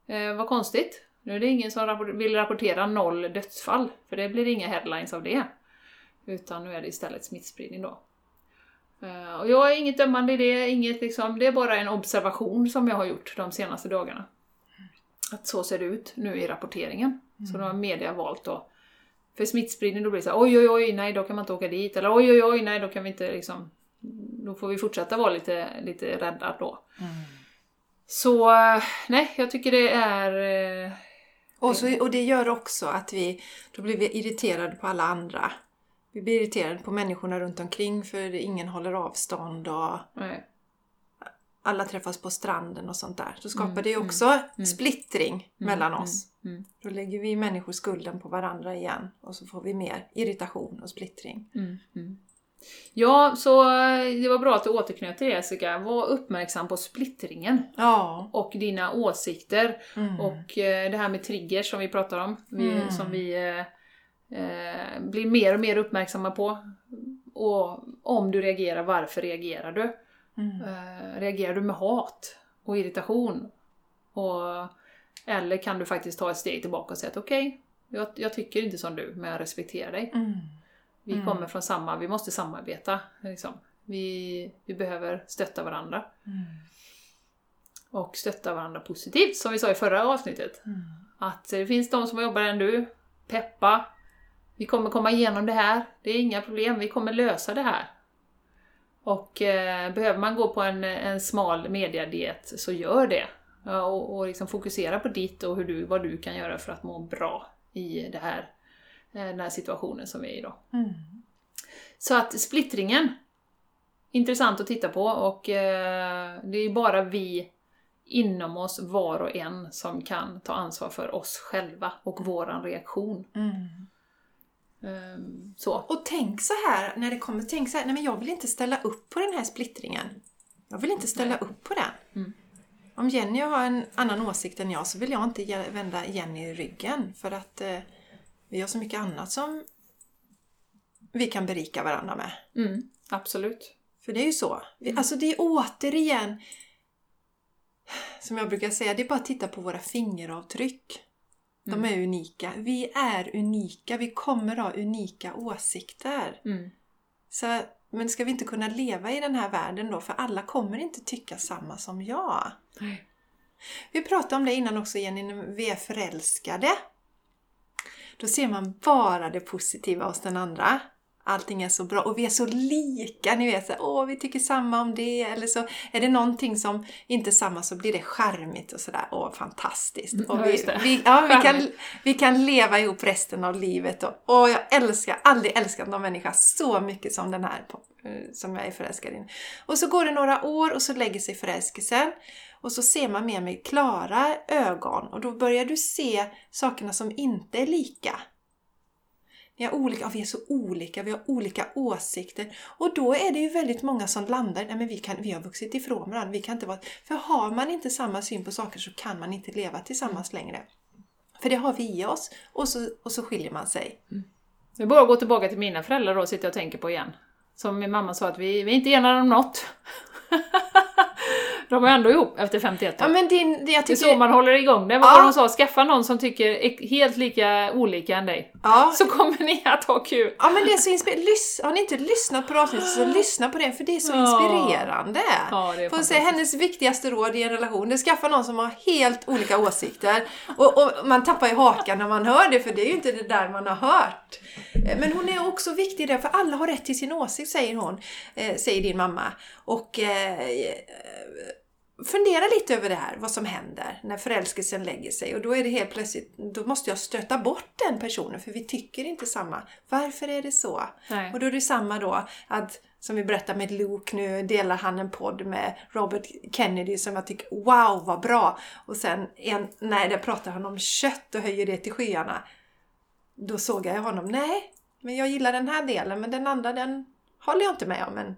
Eh, vad konstigt. Nu är det ingen som rapport vill rapportera noll dödsfall, för det blir inga headlines av det. Utan nu är det istället smittspridning då. Eh, och jag är inget dömande i det, inget liksom, det är bara en observation som jag har gjort de senaste dagarna. Att så ser det ut nu i rapporteringen. Mm. Så då har media valt då för smittspridning då blir det så här, oj oj oj, nej då kan man inte åka dit. Eller oj oj oj, nej då kan vi inte liksom... Då får vi fortsätta vara lite, lite rädda då. Mm. Så nej, jag tycker det är... Eh, och, så, och det gör också att vi, då blir vi irriterade på alla andra. Vi blir irriterade på människorna runt omkring för ingen håller avstånd och nej. alla träffas på stranden och sånt där. Så skapar mm, det mm, också mm, splittring mm, mellan mm, oss. Mm. Då lägger vi människor skulden på varandra igen och så får vi mer irritation och splittring. Ja, så det var bra att du återknöt till det Jessica. Var uppmärksam på splittringen. Ja. Och dina åsikter. Mm. Och eh, det här med triggers som vi pratar om. Mm. Som vi eh, eh, blir mer och mer uppmärksamma på. Och om du reagerar, varför reagerar du? Mm. Eh, reagerar du med hat och irritation? Och, eller kan du faktiskt ta ett steg tillbaka och säga att okej, okay, jag, jag, tycker inte som du, men jag respekterar dig. Vi mm. kommer från samma, vi måste samarbeta. Liksom. Vi, vi behöver stötta varandra. Mm. Och stötta varandra positivt, som vi sa i förra avsnittet. Mm. Att det finns de som jobbar än du. Peppa. Vi kommer komma igenom det här. Det är inga problem, vi kommer lösa det här. Och eh, behöver man gå på en, en smal mediadiet så gör det. och och liksom fokusera på ditt och hur du, vad du kan göra för att må bra i det här den här situationen som vi är i idag. Mm. Så att splittringen, intressant att titta på och eh, det är bara vi inom oss, var och en, som kan ta ansvar för oss själva och våran reaktion. Mm. Um, så. Och tänk så här, när det kommer, tänk så här, nej men jag vill inte ställa upp på den här splittringen. Jag vill inte ställa nej. upp på den. Mm. Om Jenny har en annan åsikt än jag så vill jag inte vända Jenny ryggen för att eh, vi har så mycket annat som vi kan berika varandra med. Mm, absolut. För det är ju så. Mm. Alltså det är återigen, som jag brukar säga, det är bara att titta på våra fingeravtryck. De mm. är unika. Vi är unika. Vi kommer ha unika åsikter. Mm. Så, men ska vi inte kunna leva i den här världen då? För alla kommer inte tycka samma som jag. Nej. Vi pratade om det innan också Jenny, när vi är förälskade. Då ser man bara det positiva hos den andra. Allting är så bra och vi är så lika. Ni vet, så, åh vi tycker samma om det. Eller så är det någonting som inte är samma så blir det charmigt och sådär. Åh, fantastiskt. Och vi, vi, ja, vi, kan, vi kan leva ihop resten av livet. Och, åh, jag älskar, aldrig älskat någon människa så mycket som den här eh, som jag är förälskad i. Och så går det några år och så lägger sig förälskelsen. Och så ser man med mig klara ögon och då börjar du se sakerna som inte är lika. Vi, har olika, vi är så olika, vi har olika åsikter och då är det ju väldigt många som landar nej men vi, kan, vi har vuxit ifrån varandra. Vi kan inte vara, för har man inte samma syn på saker så kan man inte leva tillsammans mm. längre. För det har vi i oss och så, och så skiljer man sig. Mm. Det är bara att gå tillbaka till mina föräldrar då och sitta och tänka på igen. Som min mamma sa att vi, vi är inte enade om något. De är ändå ihop efter 51 år. Ja men din, jag Det är tycker... så man håller igång det. Vad Ja. var de sa? Skaffa någon som tycker helt lika olika än dig. ja. Så kommer ni att ha kul. Ja men det är så inspirerande. Har ni inte lyssnat på det avsnittet så lyssna på det för det är så inspirerande. Ja, det är Får fantastiskt. hennes viktigaste råd i en relation det är att skaffa någon som har helt olika åsikter. Och, och man tappar ju hakan när man hör det för det är ju inte det där man har hört. Eh, Men hon är också viktig där för alla har rätt till sin åsikt säger hon, eh, säger din mamma. Och eh, fundera lite över det här, vad som händer när förälskelsen lägger sig. Och då är det helt plötsligt, då måste jag stöta bort den personen för vi tycker inte samma. Varför är det så? Nej. Och då är det samma då att som vi berättar med Luke nu delar han en podd med Robert Kennedy som jag tycker wow vad bra. Och sen en, nej där pratar han om kött och höjer det till skyarna. Då såg jag honom, nej men jag gillar den här delen men den andra den håller jag inte med om. Men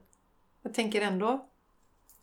jag tänker ändå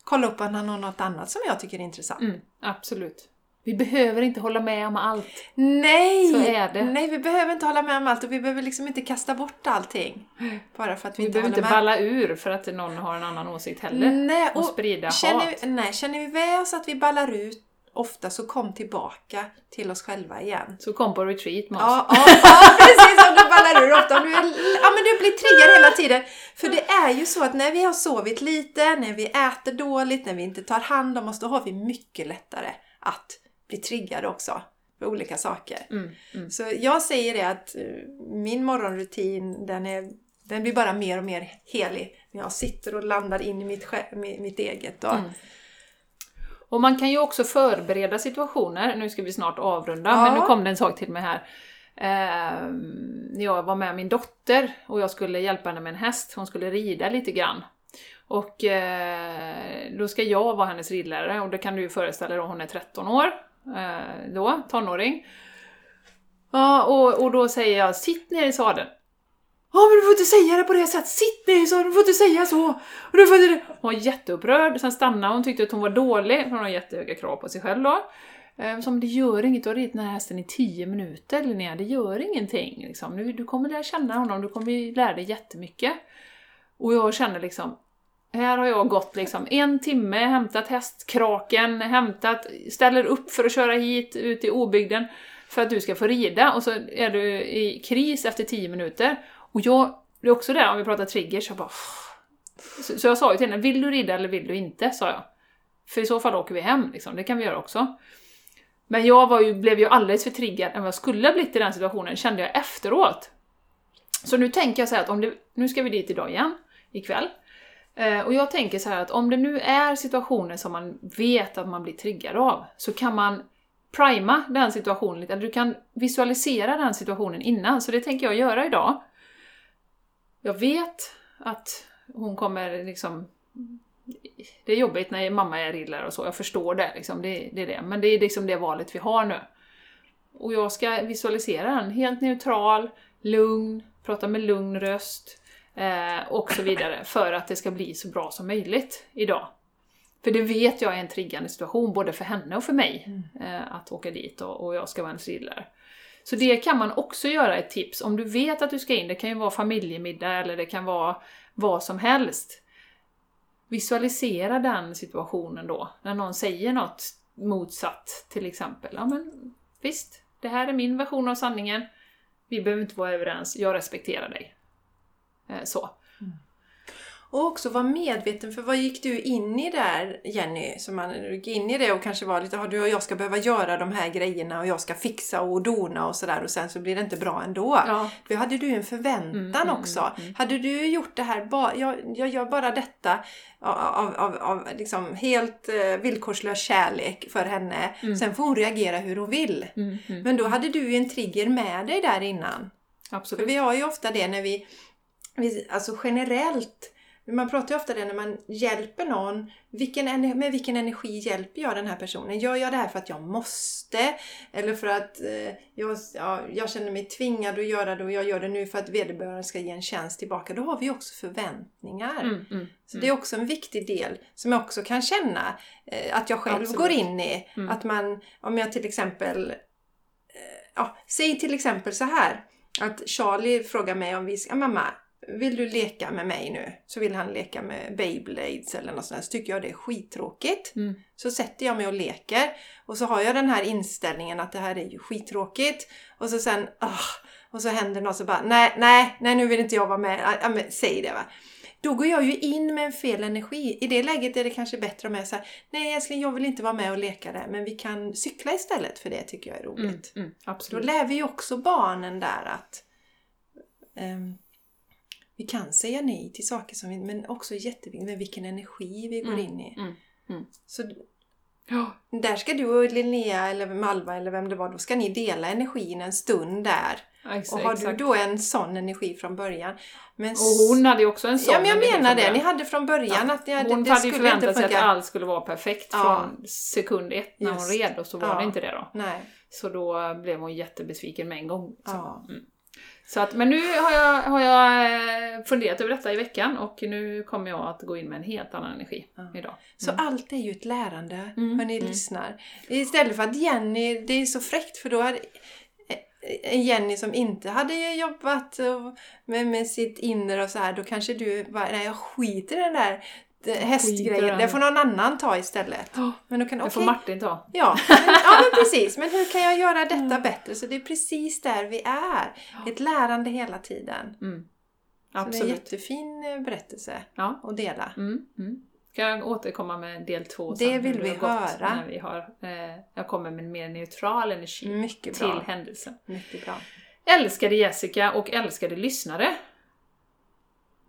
kolla upp om han har något annat som jag tycker är intressant. Mm, absolut. Vi behöver inte hålla med om allt. Nej! Så är det. Nej, vi behöver inte hålla med om allt och vi behöver liksom inte kasta bort allting. Bara för att vi, Vi inte behöver inte balla ur för att någon har en annan åsikt heller. Nej, och sprida känner, hat. nej, känner vi med oss att vi ballar ut ofta så kom tillbaka till oss själva igen. Så kom på retreat med oss. Ja, ja, ja precis som du ballar ur ofta. Om du, är, ja, men du blir triggad hela tiden. För det är ju så att när vi har sovit lite, när vi äter dåligt, när vi inte tar hand om oss, då har vi mycket lättare att bli triggade också för olika saker. Mm, mm. Så jag säger det att eh, min morgonrutin den, är, den blir bara mer och mer helig. När jag sitter och landar in i mitt, mitt eget. Och, Mm. Och man kan ju också förbereda situationer. Nu ska vi snart avrunda, Ja. men nu kom det en sak till mig här. Eh, jag var med min dotter och jag skulle hjälpa henne med en häst. Hon skulle rida lite grann. Och eh, då ska jag vara hennes ridlärare och det kan du ju föreställa dig, hon är 13 år eh, då, tonåring. Ja, och, och då säger jag sitt ner i sadeln. Ja men du får inte säga det på det sättet, sitt ner så! du får inte säga så! Och du får inte... Hon var jätteupprörd, sen stannade hon, tyckte att hon var dålig, för hon har jättehöga krav på sig själv då. Eh, som det gör inget, du har ridit den här hästen i 10 minuter Linnea, det gör ingenting. Liksom. Du, du kommer lära känna honom, du kommer lära dig jättemycket. Och jag känner liksom, här har jag gått liksom en timme, hämtat hästkraken, hämtat, ställer upp för att köra hit ut i obygden för att du ska få rida och så är du i kris efter 10 minuter. Och jag, det är också det, om vi pratar triggers, jag bara... Så, så jag sa ju till henne, vill du rida eller vill du inte? sa jag. För i så fall åker vi hem, liksom. det kan vi göra också. Men jag var ju, blev ju alldeles för triggad än vad jag skulle ha blivit i den situationen, kände jag efteråt. Så nu tänker jag så här att om det, nu ska vi dit idag igen, ikväll. Eh, och jag tänker så här att om det nu är situationer som man vet att man blir triggad av, så kan man prima den situationen lite, eller du kan visualisera den situationen innan, så det tänker jag göra idag. Jag vet att hon kommer liksom... Det är jobbigt när mamma är ridlärare och så, jag förstår det, liksom, det, det är det. Men det är liksom det valet vi har nu. Och jag ska visualisera den, helt neutral, lugn, prata med lugn röst eh, och så vidare, för att det ska bli så bra som möjligt idag. För det vet jag är en triggande situation, både för henne och för mig, eh, att åka dit och, och jag ska vara hennes ridlärare. Så det kan man också göra ett tips, om du vet att du ska in, det kan ju vara familjemiddag eller det kan vara vad som helst. Visualisera den situationen då, när någon säger något motsatt till exempel. Ja men visst, det här är min version av sanningen. Vi behöver inte vara överens, jag respekterar dig. Eh, så och också vara medveten, för vad gick du in i där Jenny? Så man gick in i det och kanske var lite, "Ja, du och jag ska behöva göra de här grejerna och jag ska fixa och dona och sådär och sen så blir det inte bra ändå. Ja. Då hade du en förväntan Mm, mm, också. Hade du gjort det här, ba, jag, jag gör bara detta av, av, av, liksom helt eh, villkorslös kärlek för henne. Sen får hon reagera hur hon vill. Mm, mm, Men då hade du ju en trigger med dig där innan. För absolut. vi har ju ofta det när vi, vi alltså generellt, man pratar ju ofta det när man hjälper någon. Vilken, med vilken energi hjälper jag den här personen? Gör jag det här för att jag måste? Eller för att eh, jag, ja, jag känner mig tvingad att göra det och jag gör det nu för att vederbörande ska ge en tjänst tillbaka. Då har vi också förväntningar. Mm, mm, Så det är också en viktig del som jag också kan känna eh, att jag själv Absolut. går in i. Mm. Att man, om jag till exempel, eh, ja, säg till exempel så här. Att Charlie frågar mig om vi ska, mamma, vill du leka med mig nu? Så vill han leka med Beyblades eller något sånt där. Så tycker jag det är skittråkigt. Mm. Så sätter jag mig och leker. Och så har jag den här inställningen att det här är ju skittråkigt. Och så sen, ah, och så händer något så bara, nej, nej, nej nu vill inte jag vara med. Ja, men, säg det va. Då går jag ju in med en fel energi. I det läget är det kanske bättre om jag säger nej älskling jag vill inte vara med och leka där men vi kan cykla istället för det tycker jag är roligt. Mm, mm, Då absolut. lär vi ju också barnen där att ehm, vi kan säga nej till saker som vi, men också jätteviktigt med vilken energi vi går Mm, in i. mm, mm. Så Ja, där ska du och Linnea eller Malva eller vem det var, då ska ni dela energin en stund där. ex- Och har exakt. du då en sån energi från början. Men Och hon hade ju också en sån Ja men jag menar det, ni hade från början att det, Hon det, hade ju skulle inte förväntat sig att allt skulle vara perfekt Ja. från sekund ett när hon Just. red och så var Ja. det inte det då. Nej. Så då blev hon jättebesviken med en gång. Så, Ja. mm. Så att, men nu har jag, har jag eh, funderat över detta i veckan och nu kommer jag att gå in med en helt annan energi Ja. idag. Så allt är ju ett lärande Mm, när ni mm. lyssnar. Istället för att Jenny, det är så fräckt för då hade en Jenny som inte hade jobbat med, med sitt inre och så här, då kanske du bara, nej jag skiter i den där det- hästgrejen, den. det får någon annan ta istället. Ja, Men då kan, det får okej, Martin ta. ja, men, ja men precis, men hur kan jag göra detta bättre? Så det är precis där vi är. Det ett lärande hela tiden. Mm. Så det är en Absolut. jättefin eh, berättelse Ja. att dela. Mm, mm. Ska jag återkomma med del två Det sen, vill hur vi höra. När vi har, eh, jag kommer med en mer neutral energi Mycket till bra. händelsen. Mycket bra. Älskade Jessica och älskade lyssnare.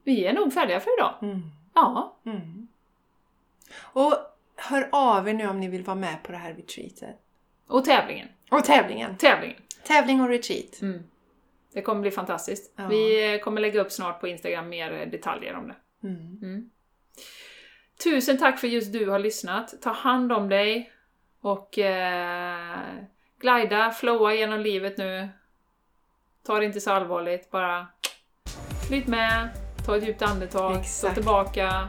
Vi är nog färdiga för idag. Mm. Ja, Mm. Och hör av er nu om ni vill vara med på det här retreatet. och tävlingen. Och tävlingen. Tävlingen. Tävling och retreat. Mm. Det kommer bli fantastiskt. Ja. Vi eh, kommer lägga upp snart på Instagram mer eh, detaljer om det. Mm. Mm. Tusen tack för just du har lyssnat. Ta hand om dig och eh, glida, flowa genom livet nu. Ta det inte så allvarligt, bara flyt med, ta ett djupt andetag, stå tillbaka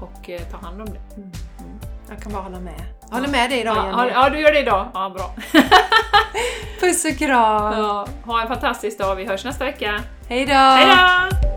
och eh, ta hand om det. Mm. Jag kan bara hålla med. Jag håller med dig idag Ja, Jenny. ja, ja, du gör det idag. Ja, bra. Puss och kram! Ja, ha en fantastisk dag. Vi hörs nästa vecka. Hej då! Hej då!